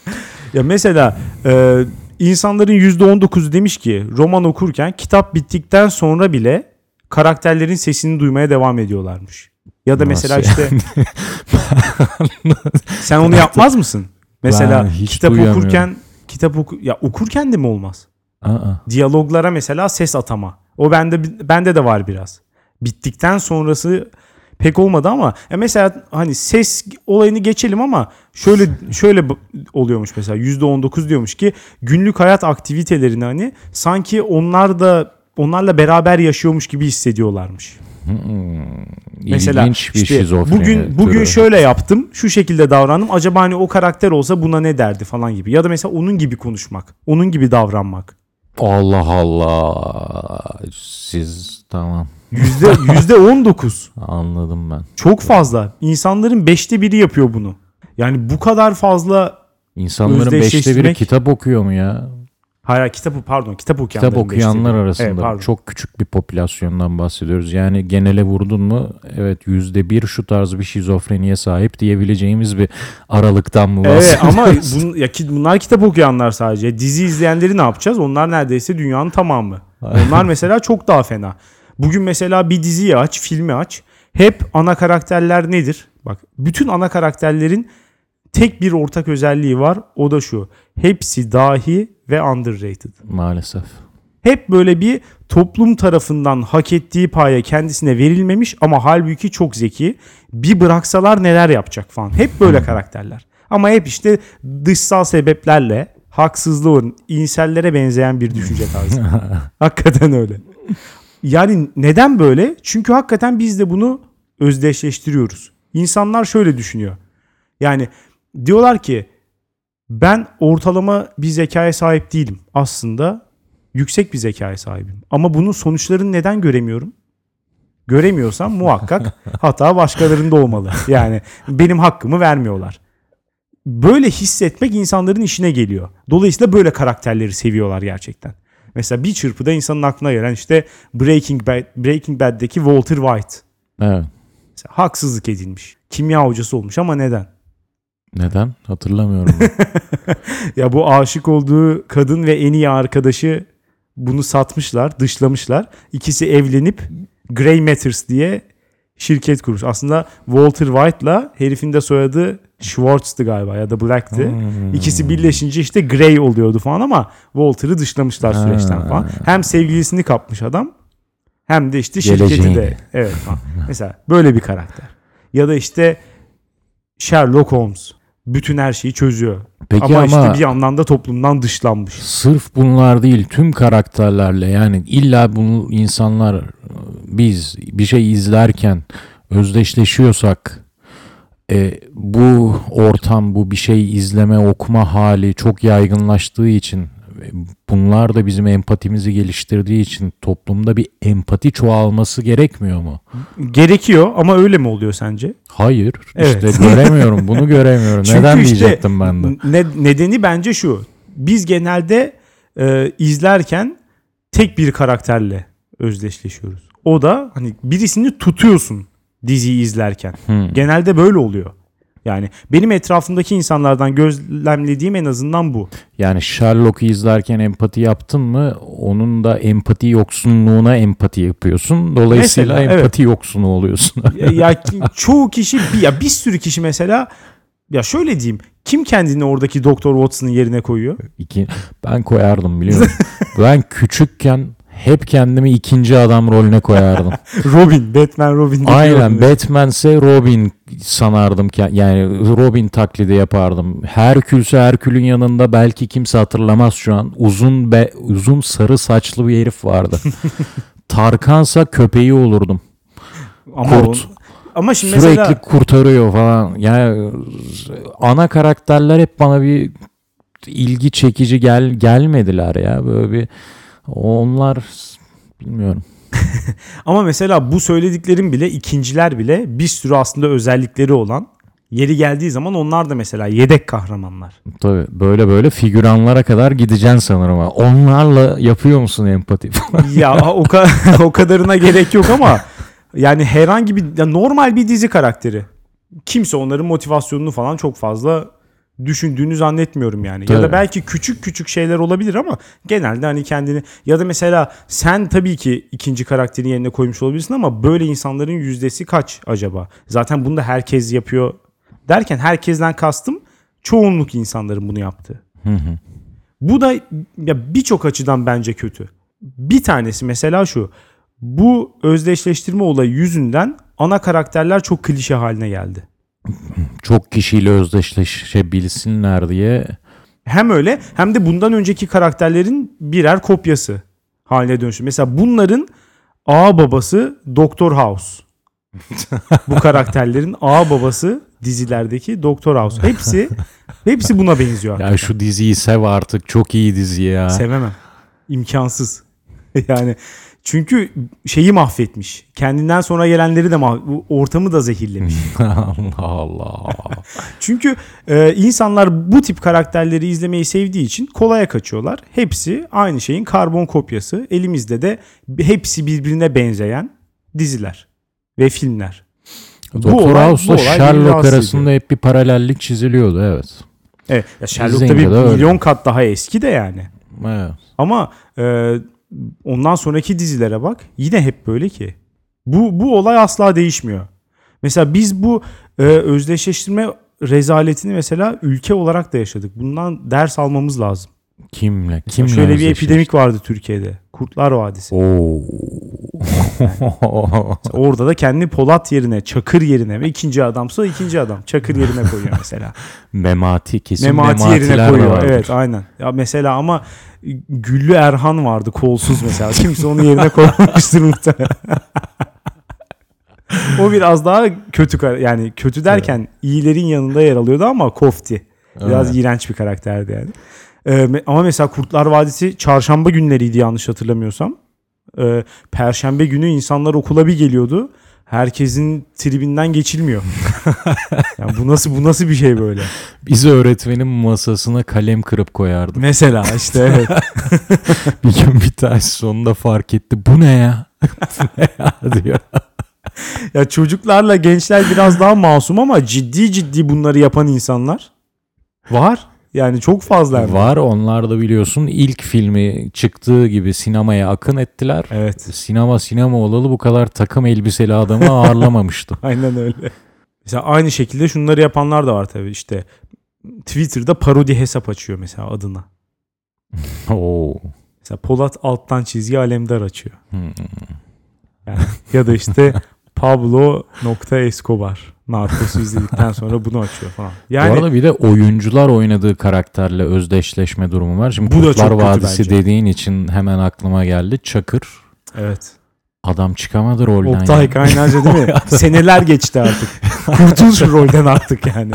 Speaker 2: [LAUGHS]
Speaker 1: Ya mesela e, insanların %19'u demiş ki roman okurken kitap bittikten sonra bile karakterlerin sesini duymaya devam ediyorlarmış. Ya da mesela
Speaker 2: Nasıl
Speaker 1: işte [LAUGHS] sen onu yapmaz mısın? Mesela kitap
Speaker 2: duyamıyorum.
Speaker 1: okurken kitap oku ya okurken de mi olmaz?
Speaker 2: Aa,
Speaker 1: diyaloglara mesela ses atama. O bende bende de var biraz. Bittikten sonrası pek olmadı ama ya mesela hani ses olayını geçelim ama şöyle şöyle oluyormuş mesela %19 diyormuş ki günlük hayat aktivitelerini hani sanki onlar da onlarla beraber yaşıyormuş gibi hissediyorlarmış.
Speaker 2: Hmm,
Speaker 1: Mesela
Speaker 2: İlginç bir
Speaker 1: işte
Speaker 2: şizofreni
Speaker 1: bugün bugün
Speaker 2: türü.
Speaker 1: şöyle yaptım, şu şekilde davrandım. Acaba hani o karakter olsa buna ne derdi falan gibi. Ya da mesela onun gibi konuşmak, onun gibi davranmak.
Speaker 2: Allah Allah. Siz tamam
Speaker 1: Yüzde [LAUGHS] yüzde on dokuz.
Speaker 2: anladım ben.
Speaker 1: Çok fazla. İnsanların beşte biri yapıyor bunu. Yani bu kadar fazla
Speaker 2: İnsanların beşte biri kitap okuyor mu ya?
Speaker 1: Hayır kitap pardon kitap okuyanların
Speaker 2: Kitap okuyanlar arasında
Speaker 1: Evet, pardon.
Speaker 2: çok küçük bir popülasyondan bahsediyoruz. Yani genele vurdun mu evet yüzde bir şu tarz bir şizofreniye sahip diyebileceğimiz bir aralıktan mı
Speaker 1: Evet ama
Speaker 2: bahsediyoruz?
Speaker 1: bun, ya bunlar kitap okuyanlar sadece. Dizi izleyenleri ne yapacağız? Onlar neredeyse dünyanın tamamı. Onlar mesela çok daha fena. Bugün mesela bir diziyi aç, filmi aç. hep ana karakterler nedir? Bak bütün ana karakterlerin tek bir ortak özelliği var. O da şu. Hepsi dahi ve underrated.
Speaker 2: Maalesef.
Speaker 1: Hep böyle bir toplum tarafından hak ettiği paya kendisine verilmemiş ama halbuki çok zeki. Bir bıraksalar neler yapacak falan. Hep böyle karakterler. Ama hep işte dışsal sebeplerle haksızlığı uğrun insellere benzeyen bir düşünce tarzı. [LAUGHS] hakikaten öyle. Yani neden böyle? Çünkü hakikaten biz de bunu özdeşleştiriyoruz. İnsanlar şöyle düşünüyor. Yani diyorlar ki ben ortalama bir zekaya sahip değilim. Aslında yüksek bir zekaya sahibim. Ama bunun sonuçlarını neden göremiyorum? Göremiyorsam muhakkak [LAUGHS] hata başkalarında olmalı. Yani benim hakkımı vermiyorlar. Böyle hissetmek insanların işine geliyor. Dolayısıyla böyle karakterleri seviyorlar gerçekten. Mesela bir çırpıda insanın aklına gelen işte Breaking Bad, Breaking Bad'deki Walter White.
Speaker 2: Evet.
Speaker 1: Mesela haksızlık edilmiş. Kimya hocası olmuş ama neden?
Speaker 2: Neden? Hatırlamıyorum. [LAUGHS]
Speaker 1: Ya bu aşık olduğu kadın ve en iyi arkadaşı bunu satmışlar, dışlamışlar. İkisi evlenip Grey Matters diye şirket kurmuş. Aslında Walter White'la herifin de soyadı Schwartz'tı galiba ya da Black'ti.
Speaker 2: Hmm.
Speaker 1: İkisi birleşince işte Grey oluyordu falan ama Walter'ı dışlamışlar
Speaker 2: Ha.
Speaker 1: süreçten falan. Hem sevgilisini kapmış adam hem de işte şirketi
Speaker 2: Geleceğini.
Speaker 1: de. Evet falan. Mesela böyle bir karakter. Ya da işte Sherlock Holmes. Bütün her şeyi çözüyor.
Speaker 2: Peki
Speaker 1: ama,
Speaker 2: ama,
Speaker 1: işte bir yandan da toplumdan dışlanmış.
Speaker 2: sırf bunlar değil tüm karakterlerle yani illa bunu insanlar biz bir şey izlerken özdeşleşiyorsak e, bu ortam bu bir şey izleme okuma hali çok yaygınlaştığı için bunlar da bizim empatimizi geliştirdiği için toplumda bir empati çoğalması gerekmiyor mu?
Speaker 1: Gerekiyor ama öyle mi oluyor sence?
Speaker 2: Hayır.
Speaker 1: Evet.
Speaker 2: işte [LAUGHS] göremiyorum. Bunu göremiyorum.
Speaker 1: Çünkü
Speaker 2: Neden
Speaker 1: işte
Speaker 2: diyecektim ben de.
Speaker 1: Ne, nedeni bence şu. Biz genelde e, izlerken tek bir karakterle özdeşleşiyoruz. O da hani birisini tutuyorsun diziyi izlerken.
Speaker 2: Hmm.
Speaker 1: Genelde böyle oluyor. Yani benim etrafımdaki insanlardan gözlemlediğim en azından bu.
Speaker 2: Yani Sherlock'u izlerken empati yaptın mı onun da empati yoksunluğuna empati yapıyorsun. Dolayısıyla
Speaker 1: Mesela, evet.
Speaker 2: empati yoksunu oluyorsun.
Speaker 1: ya, ya [LAUGHS] çoğu kişi ya bir sürü kişi mesela ya şöyle diyeyim kim kendini oradaki Doktor Watson'ın yerine koyuyor?
Speaker 2: İki, ben koyardım biliyor musun? [LAUGHS] ben küçükken hep kendimi ikinci adam rolüne koyardım. [LAUGHS]
Speaker 1: Robin, Batman Robin.
Speaker 2: Aynen Batman'se Robin sanardım. Yani Robin taklidi yapardım. Herkülse Herkül'ün yanında belki kimse hatırlamaz şu an. Uzun be, uzun sarı saçlı bir herif vardı. [LAUGHS] Tarkansa köpeği olurdum.
Speaker 1: Ama,
Speaker 2: Kurt.
Speaker 1: o- ama şimdi
Speaker 2: Sürekli
Speaker 1: mesela
Speaker 2: kurtarıyor falan. Yani ana karakterler hep bana bir ilgi çekici gel gelmediler ya. Böyle bir onlar bilmiyorum. [LAUGHS]
Speaker 1: ama mesela bu söylediklerim bile ikinciler bile bir sürü aslında özellikleri olan yeri geldiği zaman onlar da mesela yedek kahramanlar.
Speaker 2: Tabii böyle böyle figüranlara kadar gideceksin sanırım. Onlarla yapıyor musun empati? [LAUGHS]
Speaker 1: ya o, ka- [LAUGHS] o kadarına gerek yok ama yani herhangi bir ya normal bir dizi karakteri. Kimse onların motivasyonunu falan çok fazla düşündüğünü zannetmiyorum yani. Ya da
Speaker 2: Tabii.
Speaker 1: belki küçük küçük şeyler olabilir ama genelde hani kendini ya da mesela sen tabii ki ikinci karakterin yerine koymuş olabilirsin ama böyle insanların yüzdesi kaç acaba? Zaten bunu da herkes yapıyor derken herkesten kastım çoğunluk insanların bunu yaptığı.
Speaker 2: Hı hı.
Speaker 1: Bu da ya birçok açıdan bence kötü. Bir tanesi mesela şu. Bu özdeşleştirme olayı yüzünden ana karakterler çok klişe haline geldi.
Speaker 2: Çok kişiyle özdeşleşebilsinler diye.
Speaker 1: Hem öyle hem de bundan önceki karakterlerin birer kopyası haline dönüştü. Mesela bunların ağ babası Doktor House. Bu [LAUGHS] karakterlerin ağ babası dizilerdeki Doktor House. Hepsi hepsi buna benziyor.
Speaker 2: Ya şu diziyi sev artık. Çok iyi dizi ya.
Speaker 1: Sevemem. İmkansız. [LAUGHS] yani çünkü şeyi mahvetmiş. Kendinden sonra gelenleri de mah- bu ortamı da zehirlemiş. [LAUGHS]
Speaker 2: Allah Allah. [LAUGHS]
Speaker 1: Çünkü e, insanlar bu tip karakterleri izlemeyi sevdiği için kolaya kaçıyorlar. Hepsi aynı şeyin karbon kopyası. Elimizde de hepsi birbirine benzeyen diziler ve filmler.
Speaker 2: Doktor House'la Sherlock arasında hep bir paralellik çiziliyordu evet.
Speaker 1: Evet, ya Sherlock tabii
Speaker 2: de öyle.
Speaker 1: milyon kat daha eski de yani.
Speaker 2: Evet.
Speaker 1: Ama e, ondan sonraki dizilere bak yine hep böyle ki. Bu bu olay asla değişmiyor. Mesela biz bu e, özdeşleştirme rezaletini mesela ülke olarak da yaşadık. Bundan ders almamız lazım.
Speaker 2: Kimle?
Speaker 1: Mesela
Speaker 2: Kimle
Speaker 1: şöyle bir epidemik vardı Türkiye'de. Kurtlar Vadisi.
Speaker 2: Oo.
Speaker 1: Orada da kendi Polat yerine, Çakır yerine ve ikinci adamsa ikinci adam. Çakır yerine koyuyor mesela. [LAUGHS]
Speaker 2: Memati kesin
Speaker 1: Memati yerine koyuyor.
Speaker 2: vardır.
Speaker 1: Evet aynen. Ya mesela ama Güllü Erhan vardı kolsuz mesela. Kimse onu yerine koymamıştır muhtemelen. o biraz daha kötü yani kötü derken iyilerin yanında yer alıyordu ama kofti. Biraz
Speaker 2: Evet.
Speaker 1: iğrenç bir karakterdi yani. Ee, ama mesela Kurtlar Vadisi çarşamba günleriydi yanlış hatırlamıyorsam. Ee, Perşembe günü insanlar okula bir geliyordu. Herkesin tribinden geçilmiyor. [LAUGHS] yani bu nasıl bu nasıl bir şey böyle?
Speaker 2: Bizi öğretmenin masasına kalem kırıp koyardı.
Speaker 1: Mesela işte evet. [LAUGHS]
Speaker 2: Bir gün bir tanesi sonunda fark etti. Bu ne ya? [LAUGHS] Bu ne ya diyor.
Speaker 1: ya çocuklarla gençler biraz daha masum ama ciddi ciddi bunları yapan insanlar var. Yani çok fazla. hem.
Speaker 2: Var onlar da biliyorsun ilk filmi çıktığı gibi sinemaya akın ettiler.
Speaker 1: Evet.
Speaker 2: Sinema sinema olalı bu kadar takım elbiseli adamı [LAUGHS] ağırlamamıştı.
Speaker 1: Aynen öyle. Mesela aynı şekilde şunları yapanlar da var tabii işte. Twitter'da parodi hesap açıyor mesela adına. [LAUGHS]
Speaker 2: Oo.
Speaker 1: Mesela Polat alttan çizgi Alemdar açıyor.
Speaker 2: Hmm.
Speaker 1: Yani, ya da işte [LAUGHS] Pablo nokta Escobar. Narcos'u izledikten sonra bunu açıyor falan. Yani
Speaker 2: bu arada bir de oyuncular oynadığı karakterle özdeşleşme durumu var. Şimdi
Speaker 1: Bu da
Speaker 2: Kurtlar
Speaker 1: çok kötü
Speaker 2: Vadisi dediğin için hemen aklıma geldi. Çakır
Speaker 1: evet.
Speaker 2: adam çıkamadı rolden.
Speaker 1: Oktay
Speaker 2: ya.
Speaker 1: Kaynarca değil mi? [LAUGHS] Seneler geçti artık. Kurtul şu rolden artık yani.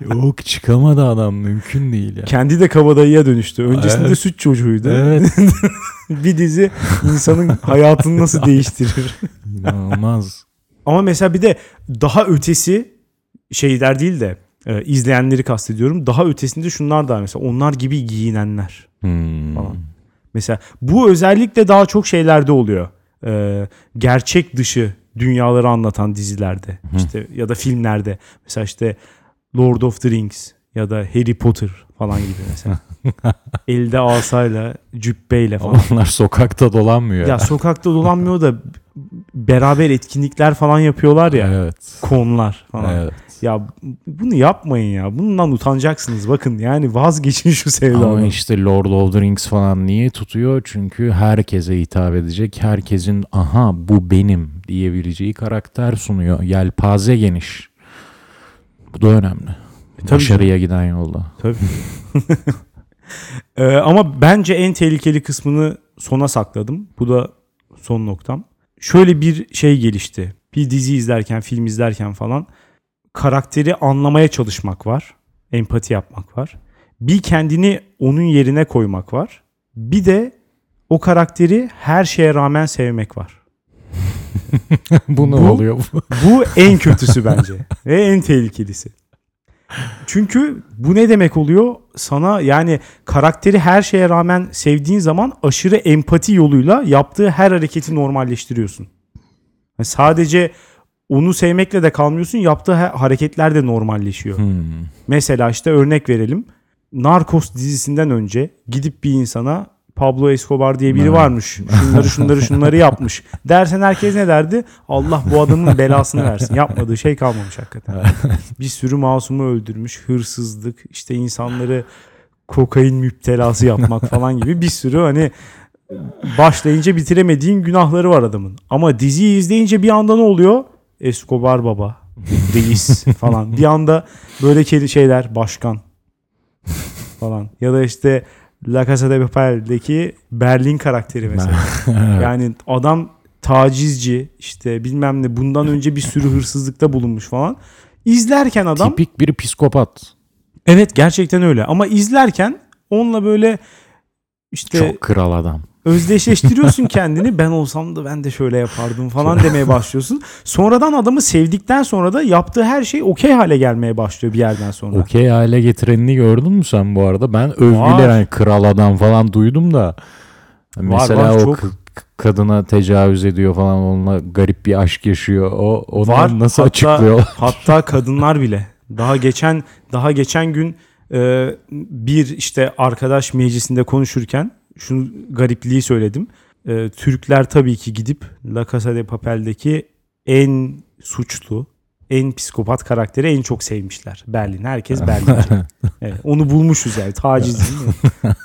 Speaker 1: [LAUGHS]
Speaker 2: Yok çıkamadı adam mümkün değil ya.
Speaker 1: Kendi de kabadayıya dönüştü. Öncesinde
Speaker 2: Evet.
Speaker 1: süt çocuğuydu.
Speaker 2: Evet. [LAUGHS]
Speaker 1: bir dizi insanın hayatını nasıl değiştirir.
Speaker 2: İnanılmaz.
Speaker 1: Ama mesela bir de daha ötesi şeyler değil de e, izleyenleri kastediyorum. Daha ötesinde şunlar da var mesela onlar gibi giyinenler.
Speaker 2: Hmm.
Speaker 1: Falan. Mesela bu özellikle daha çok şeylerde oluyor. E, gerçek dışı dünyaları anlatan dizilerde işte ya da filmlerde. Mesela işte Lord of the Rings ya da Harry Potter falan gibi mesela. [LAUGHS] [LAUGHS] Elde asayla, cübbeyle falan.
Speaker 2: Onlar sokakta dolanmıyor.
Speaker 1: Ya sokakta dolanmıyor da beraber etkinlikler falan yapıyorlar ya.
Speaker 2: Evet.
Speaker 1: Konlar falan.
Speaker 2: Evet.
Speaker 1: Ya bunu yapmayın ya. Bundan utanacaksınız. Bakın yani vazgeçin şu
Speaker 2: Ama
Speaker 1: sevdadan.
Speaker 2: işte Lord of the Rings falan niye tutuyor? Çünkü herkese hitap edecek. Herkesin aha bu benim diyebileceği karakter sunuyor. Yelpaze geniş. Bu da önemli.
Speaker 1: tabii
Speaker 2: Başarıya giden yolda.
Speaker 1: Tabii. [LAUGHS] Ee, ama bence en tehlikeli kısmını sona sakladım. Bu da son noktam. Şöyle bir şey gelişti. Bir dizi izlerken, film izlerken falan karakteri anlamaya çalışmak var. Empati yapmak var. Bir kendini onun yerine koymak var. Bir de o karakteri her şeye rağmen sevmek var. [LAUGHS]
Speaker 2: bu ne
Speaker 1: Bu-
Speaker 2: oluyor?
Speaker 1: Bu en kötüsü bence ve en tehlikelisi. Çünkü bu ne demek oluyor? Sana yani karakteri her şeye rağmen sevdiğin zaman aşırı empati yoluyla yaptığı her hareketi normalleştiriyorsun. Yani sadece onu sevmekle de kalmıyorsun. Yaptığı hareketler de normalleşiyor.
Speaker 2: Hmm.
Speaker 1: Mesela işte örnek verelim. Narcos dizisinden önce gidip bir insana Pablo Escobar diye biri varmış. Şunları şunları şunları yapmış. Dersen herkes ne derdi? Allah bu adamın belasını versin. Yapmadığı şey kalmamış hakikaten. bir sürü masumu öldürmüş. Hırsızlık, işte insanları kokain müptelası yapmak falan gibi bir sürü hani başlayınca bitiremediğin günahları var adamın. Ama diziyi izleyince bir anda ne oluyor? Escobar baba, reis falan. Bir anda böyle şeyler, başkan falan. Ya da işte La Casa de Papel'deki Berlin karakteri mesela. [LAUGHS] Yani adam tacizci işte bilmem ne bundan önce bir sürü hırsızlıkta bulunmuş falan. İzlerken adam
Speaker 2: Tipik bir psikopat.
Speaker 1: evet gerçekten öyle ama izlerken onunla böyle işte
Speaker 2: Çok kral adam.
Speaker 1: Özdeşleştiriyorsun [LAUGHS] kendini. Ben olsam da ben de şöyle yapardım falan demeye başlıyorsun. Sonradan adamı sevdikten sonra da yaptığı her şey okey hale gelmeye başlıyor bir yerden sonra.
Speaker 2: Okey hale getirenini gördün mü sen bu arada? Ben övgüler
Speaker 1: Var.
Speaker 2: hani kral adam falan duydum da. Mesela
Speaker 1: var,
Speaker 2: o
Speaker 1: çok.
Speaker 2: kadına tecavüz ediyor falan onunla garip bir aşk yaşıyor. O onu
Speaker 1: Var.
Speaker 2: nasıl
Speaker 1: Hatta-
Speaker 2: açıklıyor? [LAUGHS]
Speaker 1: Hatta kadınlar bile. Daha geçen daha geçen gün e, bir işte arkadaş meclisinde konuşurken şu garipliği söyledim. e, Türkler tabii ki gidip La Casa de Papel'deki en suçlu, en psikopat karakteri en çok sevmişler. Berlin. Herkes [LAUGHS] Berlinci. Evet, onu bulmuşuz yani. Taciz?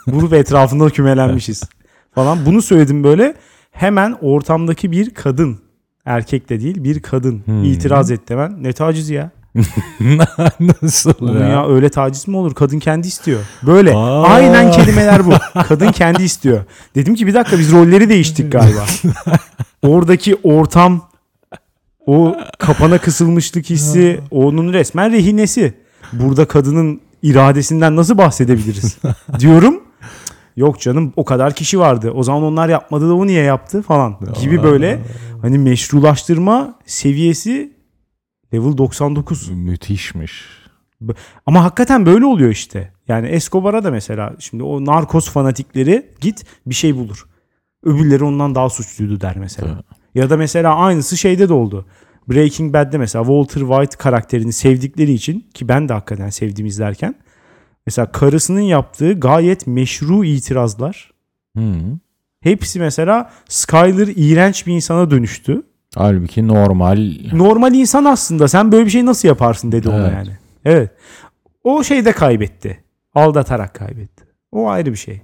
Speaker 1: Bulup [LAUGHS] etrafında kümelenmişiz falan. Bunu söyledim böyle. Hemen ortamdaki bir kadın, erkek de değil bir kadın
Speaker 2: Hmm.
Speaker 1: itiraz etti hemen. Ne tacizi ya? [LAUGHS]
Speaker 2: Nasıl
Speaker 1: Oğlum
Speaker 2: ya?
Speaker 1: ya öyle taciz mi olur? Kadın kendi istiyor. Böyle.
Speaker 2: Aa.
Speaker 1: Aynen kelimeler bu. Kadın kendi istiyor. Dedim ki bir dakika biz rolleri değiştik galiba. [LAUGHS] Oradaki ortam o kapana kısılmışlık hissi onun resmen rehinesi. Burada kadının iradesinden nasıl bahsedebiliriz? [LAUGHS] Diyorum. Yok canım o kadar kişi vardı. O zaman onlar yapmadı da o niye yaptı falan gibi böyle hani meşrulaştırma seviyesi level 99.
Speaker 2: Müthişmiş.
Speaker 1: Ama hakikaten böyle oluyor işte. Yani Escobar'a da mesela şimdi o narkos fanatikleri git bir şey bulur. Öbürleri ondan daha suçluydu der mesela.
Speaker 2: Tabii.
Speaker 1: Ya da mesela aynısı şeyde de oldu. Breaking Bad'de mesela Walter White karakterini sevdikleri için ki ben de hakikaten sevdim izlerken. Mesela karısının yaptığı gayet meşru itirazlar.
Speaker 2: Hı.
Speaker 1: Hepsi mesela Skyler iğrenç bir insana dönüştü.
Speaker 2: Halbuki normal
Speaker 1: Normal insan aslında. Sen böyle bir şey nasıl yaparsın dedi ona
Speaker 2: Evet.
Speaker 1: yani. Evet. O şeyde kaybetti. Aldatarak kaybetti. O ayrı bir şey.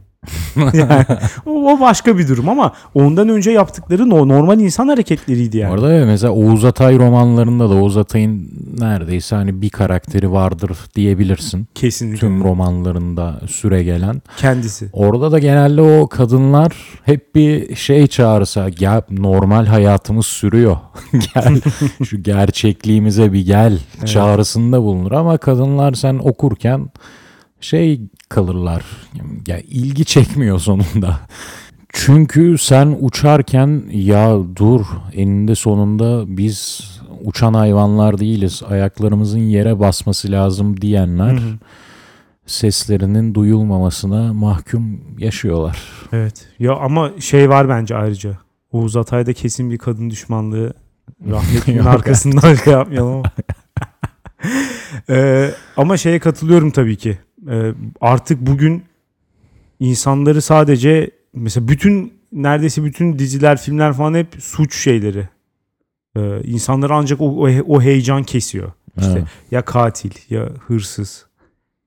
Speaker 1: [LAUGHS] yani, o, o başka bir durum ama ondan önce yaptıkları no- normal insan hareketleriydi yani.
Speaker 2: Orada evet, mesela Oğuz Atay romanlarında da Oğuz Atay'ın neredeyse hani bir karakteri vardır diyebilirsin.
Speaker 1: Kesinlikle.
Speaker 2: Tüm romanlarında süre gelen.
Speaker 1: Kendisi.
Speaker 2: Orada da genelde o kadınlar hep bir şey çağırsa gel normal hayatımız sürüyor. [LAUGHS] gel [LAUGHS] şu gerçekliğimize bir gel çağrısında bulunur ama kadınlar sen okurken şey kalırlar. Ya ilgi çekmiyor sonunda. Çünkü sen uçarken ya dur eninde sonunda biz uçan hayvanlar değiliz. Ayaklarımızın yere basması lazım diyenler
Speaker 1: Hı hı.
Speaker 2: seslerinin duyulmamasına mahkum yaşıyorlar.
Speaker 1: Evet. Ya ama şey var bence ayrıca. Oğuz Atay'da kesin bir kadın düşmanlığı rahmetinin [LAUGHS] arkasından şey yapmayalım ama. [LAUGHS] Ee, ama şeye katılıyorum tabii ki. Ee, artık bugün insanları sadece mesela bütün neredeyse bütün diziler, filmler falan hep suç şeyleri. Ee, insanları ancak o, o, o heyecan kesiyor. İşte
Speaker 2: Evet.
Speaker 1: ya katil ya hırsız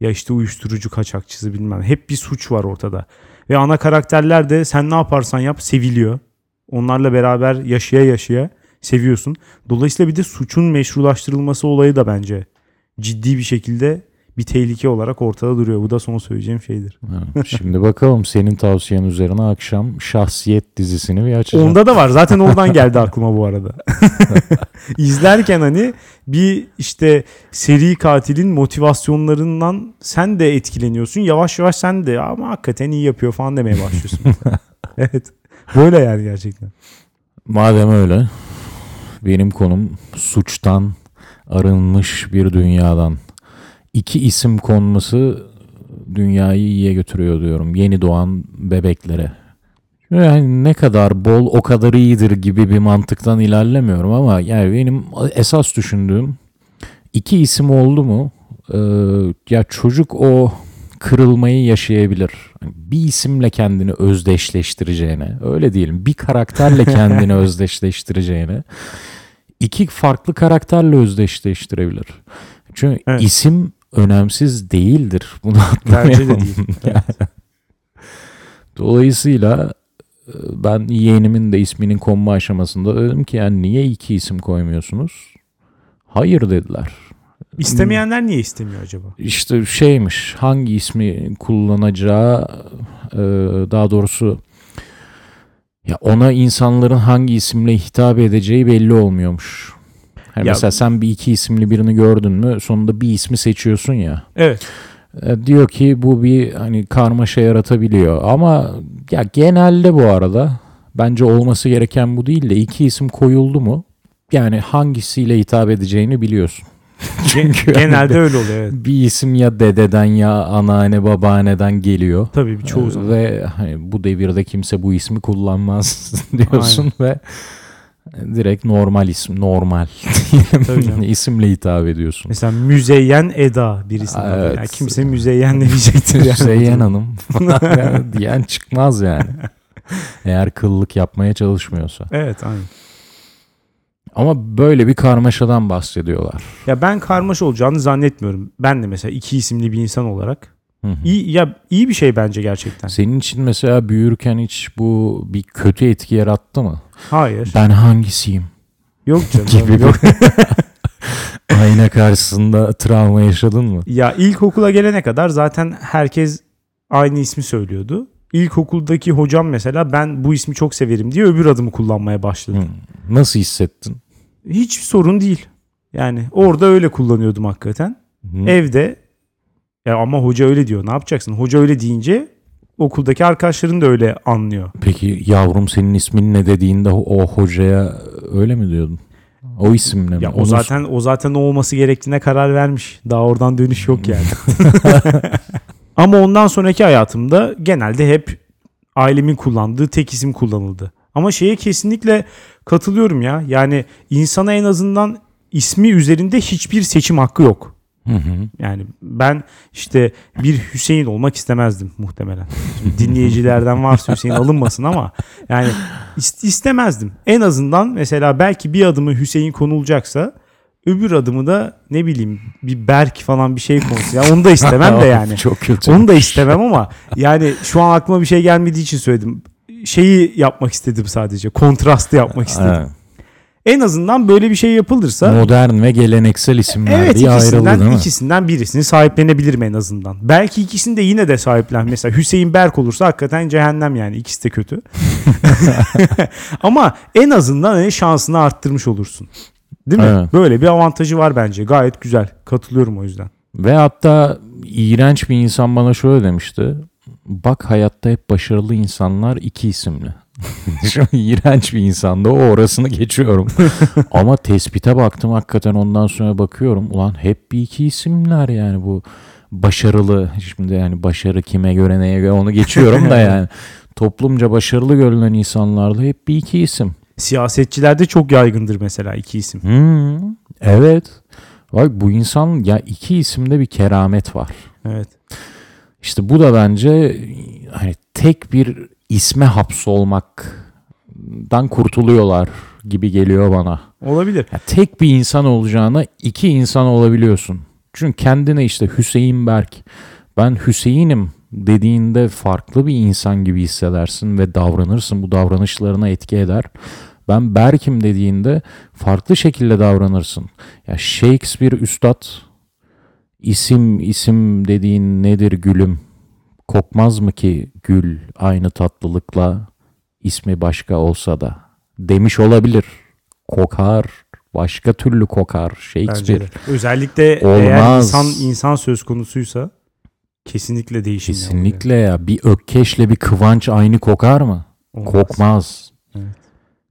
Speaker 1: ya işte uyuşturucu kaçakçısı bilmem. Hep bir suç var ortada. Ve ana karakterler de sen ne yaparsan yap seviliyor. Onlarla beraber yaşaya yaşaya seviyorsun. Dolayısıyla bir de suçun meşrulaştırılması olayı da bence ciddi bir şekilde bir tehlike olarak ortada duruyor. Bu da son söyleyeceğim şeydir.
Speaker 2: Evet. Şimdi bakalım senin tavsiyen üzerine akşam Şahsiyet dizisini bir açacağım.
Speaker 1: Onda da var. Zaten oradan geldi aklıma bu arada. [LAUGHS] İzlerken hani bir işte seri katilin motivasyonlarından sen de etkileniyorsun. Yavaş yavaş sen de ama hakikaten iyi yapıyor falan demeye başlıyorsun. [LAUGHS] evet. Böyle yani gerçekten.
Speaker 2: Madem öyle benim konum suçtan arınmış bir dünyadan. İki isim konması dünyayı iyiye götürüyor diyorum. Yeni doğan bebeklere. Yani ne kadar bol o kadar iyidir gibi bir mantıktan ilerlemiyorum ama yani benim esas düşündüğüm iki isim oldu mu ee, ya çocuk o kırılmayı yaşayabilir. Bir isimle kendini özdeşleştireceğine, öyle diyelim, bir karakterle [LAUGHS] kendini özdeşleştireceğine, iki farklı karakterle özdeşleştirebilir. Çünkü
Speaker 1: Evet.
Speaker 2: isim önemsiz değildir. [LAUGHS] Bunu
Speaker 1: Bence de
Speaker 2: atlamayalım.
Speaker 1: değil. [LAUGHS]
Speaker 2: Dolayısıyla e, ben yeğenimin de isminin konma aşamasında dedim ki yani niye iki isim koymuyorsunuz? Hayır dediler.
Speaker 1: İstemeyenler niye istemiyor acaba?
Speaker 2: İşte şeymiş hangi ismi kullanacağı e, daha doğrusu ya ona insanların hangi isimle hitap edeceği belli olmuyormuş. Hani
Speaker 1: Ya-
Speaker 2: mesela sen bir iki isimli birini gördün mü sonunda bir ismi seçiyorsun ya.
Speaker 1: Evet.
Speaker 2: E, diyor ki bu bir hani karmaşa yaratabiliyor ama ya genelde bu arada bence olması gereken bu değil de iki isim koyuldu mu yani hangisiyle hitap edeceğini biliyorsun. [LAUGHS] Çünkü
Speaker 1: Genelde öyle oluyor evet.
Speaker 2: bir isim ya dededen ya anneanne babaanneden geliyor.
Speaker 1: Tabii bir çoğu
Speaker 2: Ee,
Speaker 1: zaman.
Speaker 2: Ve hani bu devirde kimse bu ismi kullanmaz [LAUGHS] diyorsun ve direkt normal isim normal [LAUGHS] isimle hitap ediyorsun.
Speaker 1: Mesela müzeyyen Eda birisi.
Speaker 2: Evet.
Speaker 1: Yani kimse müzeyyen demeyecektir yani.
Speaker 2: Zeyyen [LAUGHS] Hanım [LAUGHS] yani diyen çıkmaz yani. Eğer kıllık yapmaya çalışmıyorsa.
Speaker 1: Evet aynen.
Speaker 2: Ama böyle bir karmaşadan bahsediyorlar.
Speaker 1: Ya ben karmaşa olacağını zannetmiyorum. Ben de mesela iki isimli bir insan olarak.
Speaker 2: Hı hı.
Speaker 1: İyi, ya iyi bir şey bence gerçekten.
Speaker 2: Senin için mesela büyürken hiç bu bir kötü etki yarattı mı?
Speaker 1: Hayır.
Speaker 2: Ben hangisiyim?
Speaker 1: Yok [LAUGHS] canım.
Speaker 2: Gibi
Speaker 1: yok. [LAUGHS]
Speaker 2: Ayna karşısında travma yaşadın mı?
Speaker 1: Ya ilkokula gelene kadar zaten herkes aynı ismi söylüyordu. İlkokuldaki hocam mesela ben bu ismi çok severim diye öbür adımı kullanmaya başladı.
Speaker 2: Hı. Nasıl hissettin?
Speaker 1: Hiç sorun değil. Yani orada öyle kullanıyordum hakikaten.
Speaker 2: Hı.
Speaker 1: Evde ya ama hoca öyle diyor. Ne yapacaksın? Hoca öyle deyince okuldaki arkadaşların da öyle anlıyor.
Speaker 2: Peki yavrum senin ismin ne dediğinde o, hocaya öyle mi diyordun? O isimle mi?
Speaker 1: Ya o
Speaker 2: Onu-
Speaker 1: zaten o zaten o olması gerektiğine karar vermiş. Daha oradan dönüş yok yani. [LAUGHS] [LAUGHS] Ama ondan sonraki hayatımda genelde hep ailemin kullandığı tek isim kullanıldı. Ama şeye kesinlikle katılıyorum ya. Yani insana en azından ismi üzerinde hiçbir seçim hakkı yok.
Speaker 2: Hı hı.
Speaker 1: Yani ben işte bir Hüseyin olmak istemezdim muhtemelen. Şimdi dinleyicilerden varsa Hüseyin alınmasın ama yani is- istemezdim. En azından mesela belki bir adımı Hüseyin konulacaksa öbür adımı da ne bileyim bir Berk falan bir şey konsun. Ya onu da istemem de [LAUGHS] yani.
Speaker 2: Çok kötü.
Speaker 1: Onu da istemem ama yani şu an aklıma bir şey gelmediği için söyledim. Şeyi yapmak istedim sadece. Kontrastı yapmak istedim.
Speaker 2: Ha,
Speaker 1: En azından böyle bir şey yapılırsa
Speaker 2: Modern ve geleneksel isimler
Speaker 1: Evet
Speaker 2: diye ayrıldı
Speaker 1: ikisinden,
Speaker 2: değil mi?
Speaker 1: ikisinden birisini sahiplenebilirim en azından. Belki ikisini de yine de sahiplen. Mesela Hüseyin Berk olursa hakikaten cehennem yani. İkisi de kötü. [LAUGHS] [LAUGHS] Ama en azından hani şansını arttırmış olursun. Değil mi?
Speaker 2: Evet.
Speaker 1: Böyle bir avantajı var bence. Gayet güzel. Katılıyorum o yüzden.
Speaker 2: Ve hatta iğrenç bir insan bana şöyle demişti. Bak hayatta hep başarılı insanlar iki isimli. [LAUGHS] Şu iğrenç bir insandı. O orasını geçiyorum. [LAUGHS] Ama tespite baktım hakikaten ondan sonra bakıyorum. Ulan hep bir iki isimler yani bu başarılı. Şimdi yani başarı kime göre neye göre onu geçiyorum da [LAUGHS] yani. Toplumca başarılı görülen insanlarda hep bir iki isim.
Speaker 1: Siyasetçilerde çok yaygındır mesela iki isim.
Speaker 2: Hmm, evet. Bak bu insan ya iki isimde bir keramet var.
Speaker 1: Evet.
Speaker 2: İşte bu da bence hani tek bir isme hapsolmaktan kurtuluyorlar gibi geliyor bana.
Speaker 1: Olabilir.
Speaker 2: Ya tek bir insan olacağına iki insan olabiliyorsun. Çünkü kendine işte Hüseyin Berk, ben Hüseyin'im dediğinde farklı bir insan gibi hissedersin ve davranırsın. Bu davranışlarına etki eder. Ben Berk'im dediğinde farklı şekilde davranırsın. Ya Shakespeare üstad isim isim dediğin nedir gülüm? Kokmaz mı ki gül aynı tatlılıkla ismi başka olsa da demiş olabilir. Kokar, başka türlü kokar Shakespeare.
Speaker 1: Özellikle eğer
Speaker 2: Olmaz.
Speaker 1: insan insan söz konusuysa kesinlikle değişim.
Speaker 2: Kesinlikle ya. Bir ökkeşle bir kıvanç aynı kokar mı?
Speaker 1: Olmaz.
Speaker 2: Kokmaz.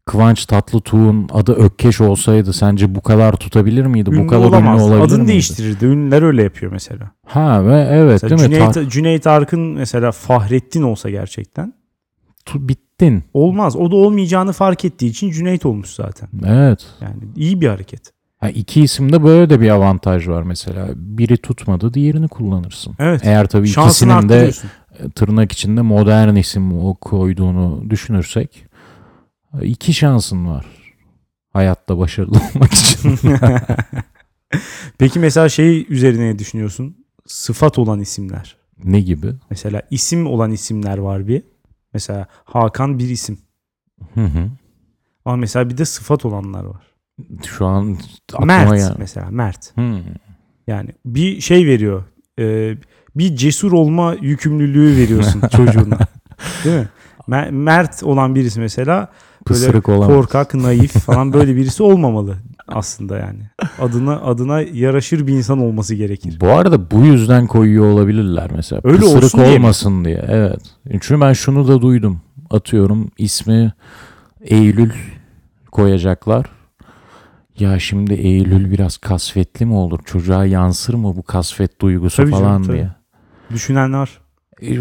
Speaker 2: Kıvanç Tatlıtuğ'un adı Ökkeş olsaydı sence bu kadar tutabilir miydi?
Speaker 1: Ünlü
Speaker 2: bu kadar
Speaker 1: olamaz.
Speaker 2: ünlü olabilir
Speaker 1: Adını
Speaker 2: miydi?
Speaker 1: değiştirirdi. Ünlüler öyle yapıyor mesela.
Speaker 2: Ha ve evet
Speaker 1: mesela
Speaker 2: değil mi?
Speaker 1: Cüneyt,
Speaker 2: Ta-
Speaker 1: Cüneyt Arkın mesela Fahrettin olsa gerçekten
Speaker 2: tu- bittin.
Speaker 1: olmaz. O da olmayacağını fark ettiği için Cüneyt olmuş zaten.
Speaker 2: Evet.
Speaker 1: Yani iyi bir hareket.
Speaker 2: Ha, iki isimde böyle de bir avantaj var mesela. Biri tutmadı diğerini kullanırsın.
Speaker 1: Evet.
Speaker 2: Eğer tabii
Speaker 1: Şansını
Speaker 2: ikisinin de tırnak içinde modern isim o koyduğunu düşünürsek iki şansın var. Hayatta başarılı olmak için. [LAUGHS] [LAUGHS]
Speaker 1: Peki mesela şey üzerine ne düşünüyorsun? Sıfat olan isimler.
Speaker 2: ne gibi?
Speaker 1: Mesela isim olan isimler var bir. Mesela Hakan bir isim.
Speaker 2: Hı hı.
Speaker 1: Ama mesela bir de sıfat olanlar var.
Speaker 2: Şu an
Speaker 1: Mert
Speaker 2: gel-
Speaker 1: mesela Mert.
Speaker 2: Hı.
Speaker 1: Yani bir şey veriyor. Ee, bir cesur olma yükümlülüğü veriyorsun [LAUGHS] çocuğuna. Değil mi? Mer- Mert olan birisi mesela böyle
Speaker 2: Pısırık olan.
Speaker 1: korkak, naif [LAUGHS] falan böyle birisi olmamalı aslında yani. Adına adına yaraşır bir insan olması gerekir.
Speaker 2: Bu arada bu yüzden koyuyor olabilirler mesela.
Speaker 1: Öyle
Speaker 2: Pısırık
Speaker 1: olsun diye
Speaker 2: olmasın diye. Evet. Çünkü ben şunu da duydum. Atıyorum ismi Eylül koyacaklar. Ya şimdi Eylül biraz kasvetli mi olur? Çocuğa yansır mı bu kasvet duygusu
Speaker 1: Tabii canım,
Speaker 2: falan
Speaker 1: tabii.
Speaker 2: diye.
Speaker 1: Düşünen var.
Speaker 2: E,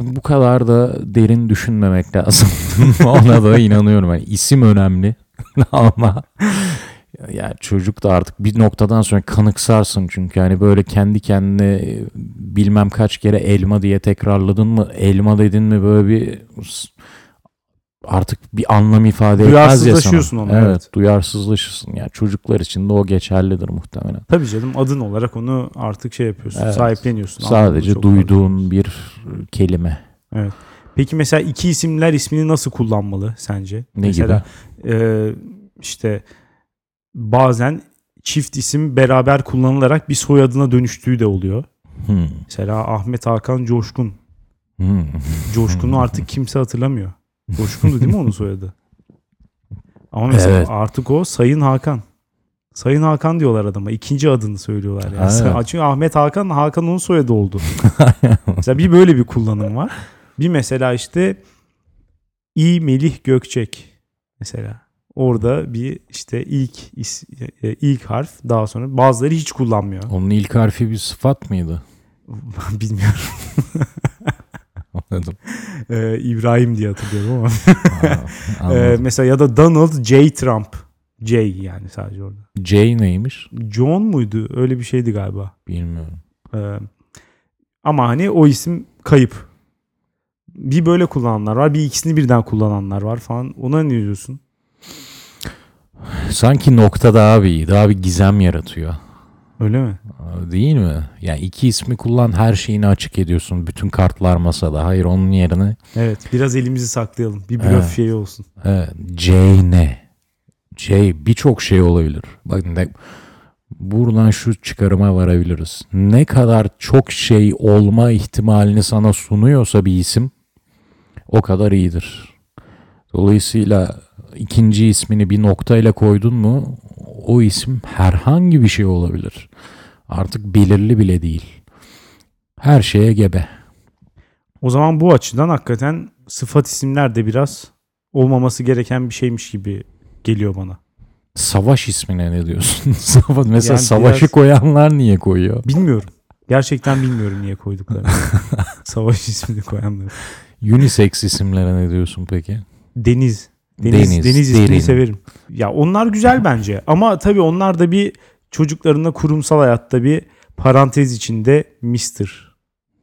Speaker 2: bu kadar da derin düşünmemek lazım. [LAUGHS] Ona da inanıyorum. Yani isim önemli [LAUGHS] ama ya çocuk da artık bir noktadan sonra kanıksarsın çünkü hani böyle kendi kendine e, bilmem kaç kere elma diye tekrarladın mı elma dedin mi böyle bir artık bir anlam ifade etmez ya sana.
Speaker 1: Duyarsızlaşıyorsun ona,
Speaker 2: Evet,
Speaker 1: evet.
Speaker 2: duyarsızlaşırsın. Yani çocuklar için de o geçerlidir muhtemelen.
Speaker 1: Tabii canım adın olarak onu artık şey yapıyorsun.
Speaker 2: Evet.
Speaker 1: Sahipleniyorsun.
Speaker 2: Sadece duyduğun bir kelime.
Speaker 1: Evet. Peki mesela iki isimler ismini nasıl kullanmalı sence?
Speaker 2: Ne
Speaker 1: mesela, e, işte bazen çift isim beraber kullanılarak bir soyadına dönüştüğü de oluyor.
Speaker 2: Hmm.
Speaker 1: Mesela Ahmet Hakan Coşkun.
Speaker 2: Hmm.
Speaker 1: Coşkun'u [LAUGHS] artık kimse hatırlamıyor. Coşkun'du değil mi onun soyadı? Ama mesela
Speaker 2: Evet.
Speaker 1: artık o Sayın Hakan. Sayın Hakan diyorlar adama. İkinci adını söylüyorlar. Yani.
Speaker 2: Evet.
Speaker 1: Çünkü Ahmet Hakan, Hakan onun soyadı oldu. [LAUGHS] mesela bir böyle bir kullanım var. Bir mesela işte İ Melih Gökçek mesela. Orada bir işte ilk e, ilk harf daha sonra bazıları hiç kullanmıyor.
Speaker 2: Onun ilk harfi bir sıfat mıydı? [LAUGHS]
Speaker 1: Bilmiyorum. [LAUGHS]
Speaker 2: Anladım.
Speaker 1: Ee, İbrahim diye hatırlıyorum ama. [LAUGHS]
Speaker 2: Aa,
Speaker 1: Ee, mesela ya da Donald J. Trump. J yani sadece orada.
Speaker 2: J neymiş?
Speaker 1: John muydu? Öyle bir şeydi galiba.
Speaker 2: Bilmiyorum.
Speaker 1: Ee, ama hani o isim kayıp. Bir böyle kullananlar var. Bir ikisini birden kullananlar var falan. Ona ne diyorsun?
Speaker 2: Sanki nokta daha bir iyi, daha bir gizem yaratıyor.
Speaker 1: Öyle mi?
Speaker 2: Değil mi? Yani iki ismi kullan her şeyini açık ediyorsun. Bütün kartlar masada. Hayır onun yerine
Speaker 1: Evet. Biraz elimizi saklayalım. Bir blöf
Speaker 2: Evet.
Speaker 1: şeyi olsun.
Speaker 2: evet, J ne? J birçok şey olabilir. Bak ne, buradan şu çıkarıma varabiliriz. Ne kadar çok şey olma ihtimalini sana sunuyorsa bir isim o kadar iyidir. Dolayısıyla ikinci ismini bir noktayla koydun mu o isim herhangi bir şey olabilir. Artık belirli bile değil. Her şeye gebe.
Speaker 1: O zaman bu açıdan hakikaten sıfat isimler de biraz olmaması gereken bir şeymiş gibi geliyor bana.
Speaker 2: Savaş ismine ne diyorsun? [LAUGHS] Mesela
Speaker 1: Yani
Speaker 2: savaşı
Speaker 1: biraz-
Speaker 2: koyanlar niye koyuyor?
Speaker 1: Bilmiyorum. Gerçekten bilmiyorum niye koyduklarını. [LAUGHS] Savaş ismini koyanları.
Speaker 2: Unisex isimlere ne diyorsun peki?
Speaker 1: Deniz. Deniz,
Speaker 2: Deniz,
Speaker 1: deniz, ismini severim. Ya onlar güzel [LAUGHS] bence. Ama tabii onlar da bir çocuklarına kurumsal hayatta bir parantez içinde Mister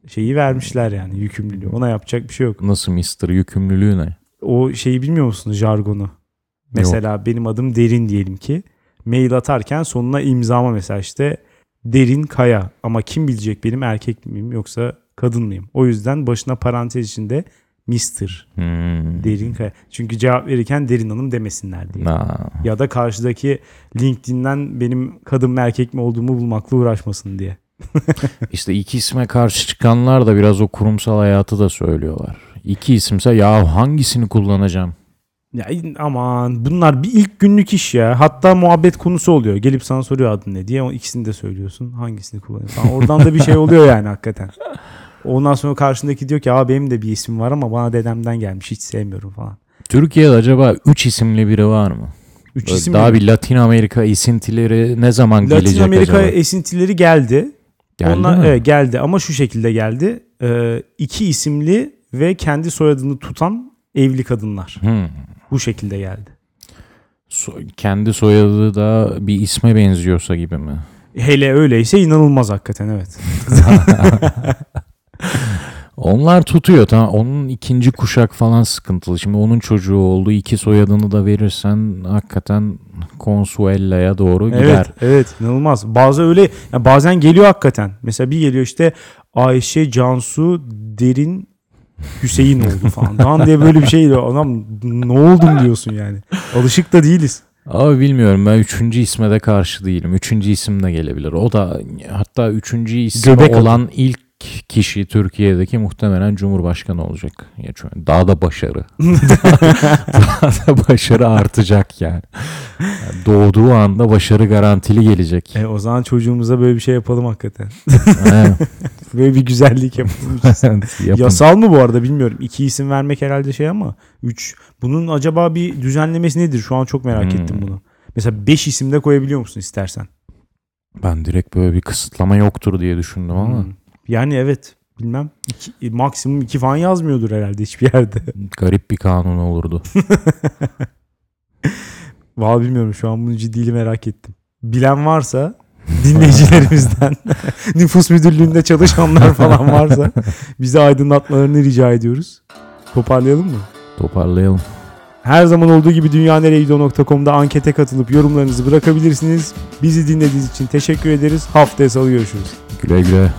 Speaker 1: şeyi vermişler yani yükümlülüğü. Ona yapacak bir şey yok.
Speaker 2: Nasıl Mister yükümlülüğü ne?
Speaker 1: O şeyi bilmiyor musunuz jargonu? Mesela benim adım Derin diyelim ki. Mail atarken sonuna imzama mesela işte Derin Kaya. Ama kim bilecek benim erkek miyim yoksa kadın mıyım? O yüzden başına parantez içinde Mister
Speaker 2: Hmm.
Speaker 1: Derin Kaya. Çünkü cevap verirken Derin Hanım demesinler diye.
Speaker 2: Na.
Speaker 1: Ya da karşıdaki LinkedIn'den benim kadın mı erkek mi olduğumu bulmakla uğraşmasın diye. [LAUGHS]
Speaker 2: İşte iki isme karşı çıkanlar da biraz o kurumsal hayatı da söylüyorlar. İki isimse ya hangisini kullanacağım?
Speaker 1: Ya aman bunlar bir ilk günlük iş ya. Hatta muhabbet konusu oluyor. Gelip sana soruyor adın ne diye. O ikisini de söylüyorsun. Hangisini kullanıyorsun? Oradan da bir şey oluyor yani hakikaten. [LAUGHS] Ondan sonra karşındaki diyor ki Aa, benim de bir isim var ama bana dedemden gelmiş. Hiç sevmiyorum falan.
Speaker 2: Türkiye'de acaba üç isimli biri var mı?
Speaker 1: Üç isim
Speaker 2: daha
Speaker 1: mi?
Speaker 2: bir Latin Amerika esintileri ne zaman
Speaker 1: Latin
Speaker 2: gelecek
Speaker 1: Amerika
Speaker 2: acaba?
Speaker 1: esintileri geldi.
Speaker 2: Geldi
Speaker 1: Onlar,
Speaker 2: mi?
Speaker 1: evet, geldi ama şu şekilde geldi. Ee, iki isimli ve kendi soyadını tutan evli kadınlar.
Speaker 2: Hmm.
Speaker 1: Bu şekilde geldi.
Speaker 2: So- kendi soyadı da bir isme benziyorsa gibi mi?
Speaker 1: Hele öyleyse inanılmaz hakikaten evet. [LAUGHS]
Speaker 2: Onlar tutuyor tamam. Onun ikinci kuşak falan sıkıntılı. Şimdi onun çocuğu oldu. iki soyadını da verirsen hakikaten Consuela'ya doğru gider.
Speaker 1: Evet, evet inanılmaz. Bazı öyle ya bazen geliyor hakikaten. Mesela bir geliyor işte Ayşe, Cansu, Derin, Hüseyin oldu falan. [LAUGHS] Dan diye böyle bir şey diyor. Adam ne oldum diyorsun yani. Alışık da değiliz.
Speaker 2: Abi bilmiyorum ben üçüncü isme de karşı değilim. Üçüncü isim de gelebilir. O da hatta üçüncü
Speaker 1: Göbek adı.
Speaker 2: olan ilk kişi Türkiye'deki muhtemelen Cumhurbaşkanı olacak. Daha da başarı. [LAUGHS] daha da başarı artacak yani. Yani Doğduğu anda başarı garantili gelecek.
Speaker 1: E, o zaman çocuğumuza böyle bir şey yapalım hakikaten. [LAUGHS] Böyle bir güzellik yapalım. [LAUGHS] Yasal mı bu arada bilmiyorum. İki isim vermek herhalde şey ama. Üç. Bunun acaba bir düzenlemesi nedir? Şu an çok merak
Speaker 2: Hmm.
Speaker 1: ettim bunu. Mesela beş isim de koyabiliyor musun istersen?
Speaker 2: Ben direkt böyle bir kısıtlama yoktur diye düşündüm ama
Speaker 1: Hmm. Yani evet. Bilmem. İki, maksimum iki falan yazmıyordur herhalde hiçbir yerde. [LAUGHS]
Speaker 2: garip bir kanun olurdu. [LAUGHS]
Speaker 1: Vallahi bilmiyorum şu an bunu ciddili merak ettim. Bilen varsa [LAUGHS] dinleyicilerimizden nüfus müdürlüğünde çalışanlar falan varsa bizi aydınlatmalarını rica ediyoruz. Toparlayalım mı?
Speaker 2: Toparlayalım.
Speaker 1: Her zaman olduğu gibi dünyaneregidiyor.com'da ankete katılıp yorumlarınızı bırakabilirsiniz. Bizi dinlediğiniz için teşekkür ederiz. Haftaya salı görüşürüz.
Speaker 2: Güle güle.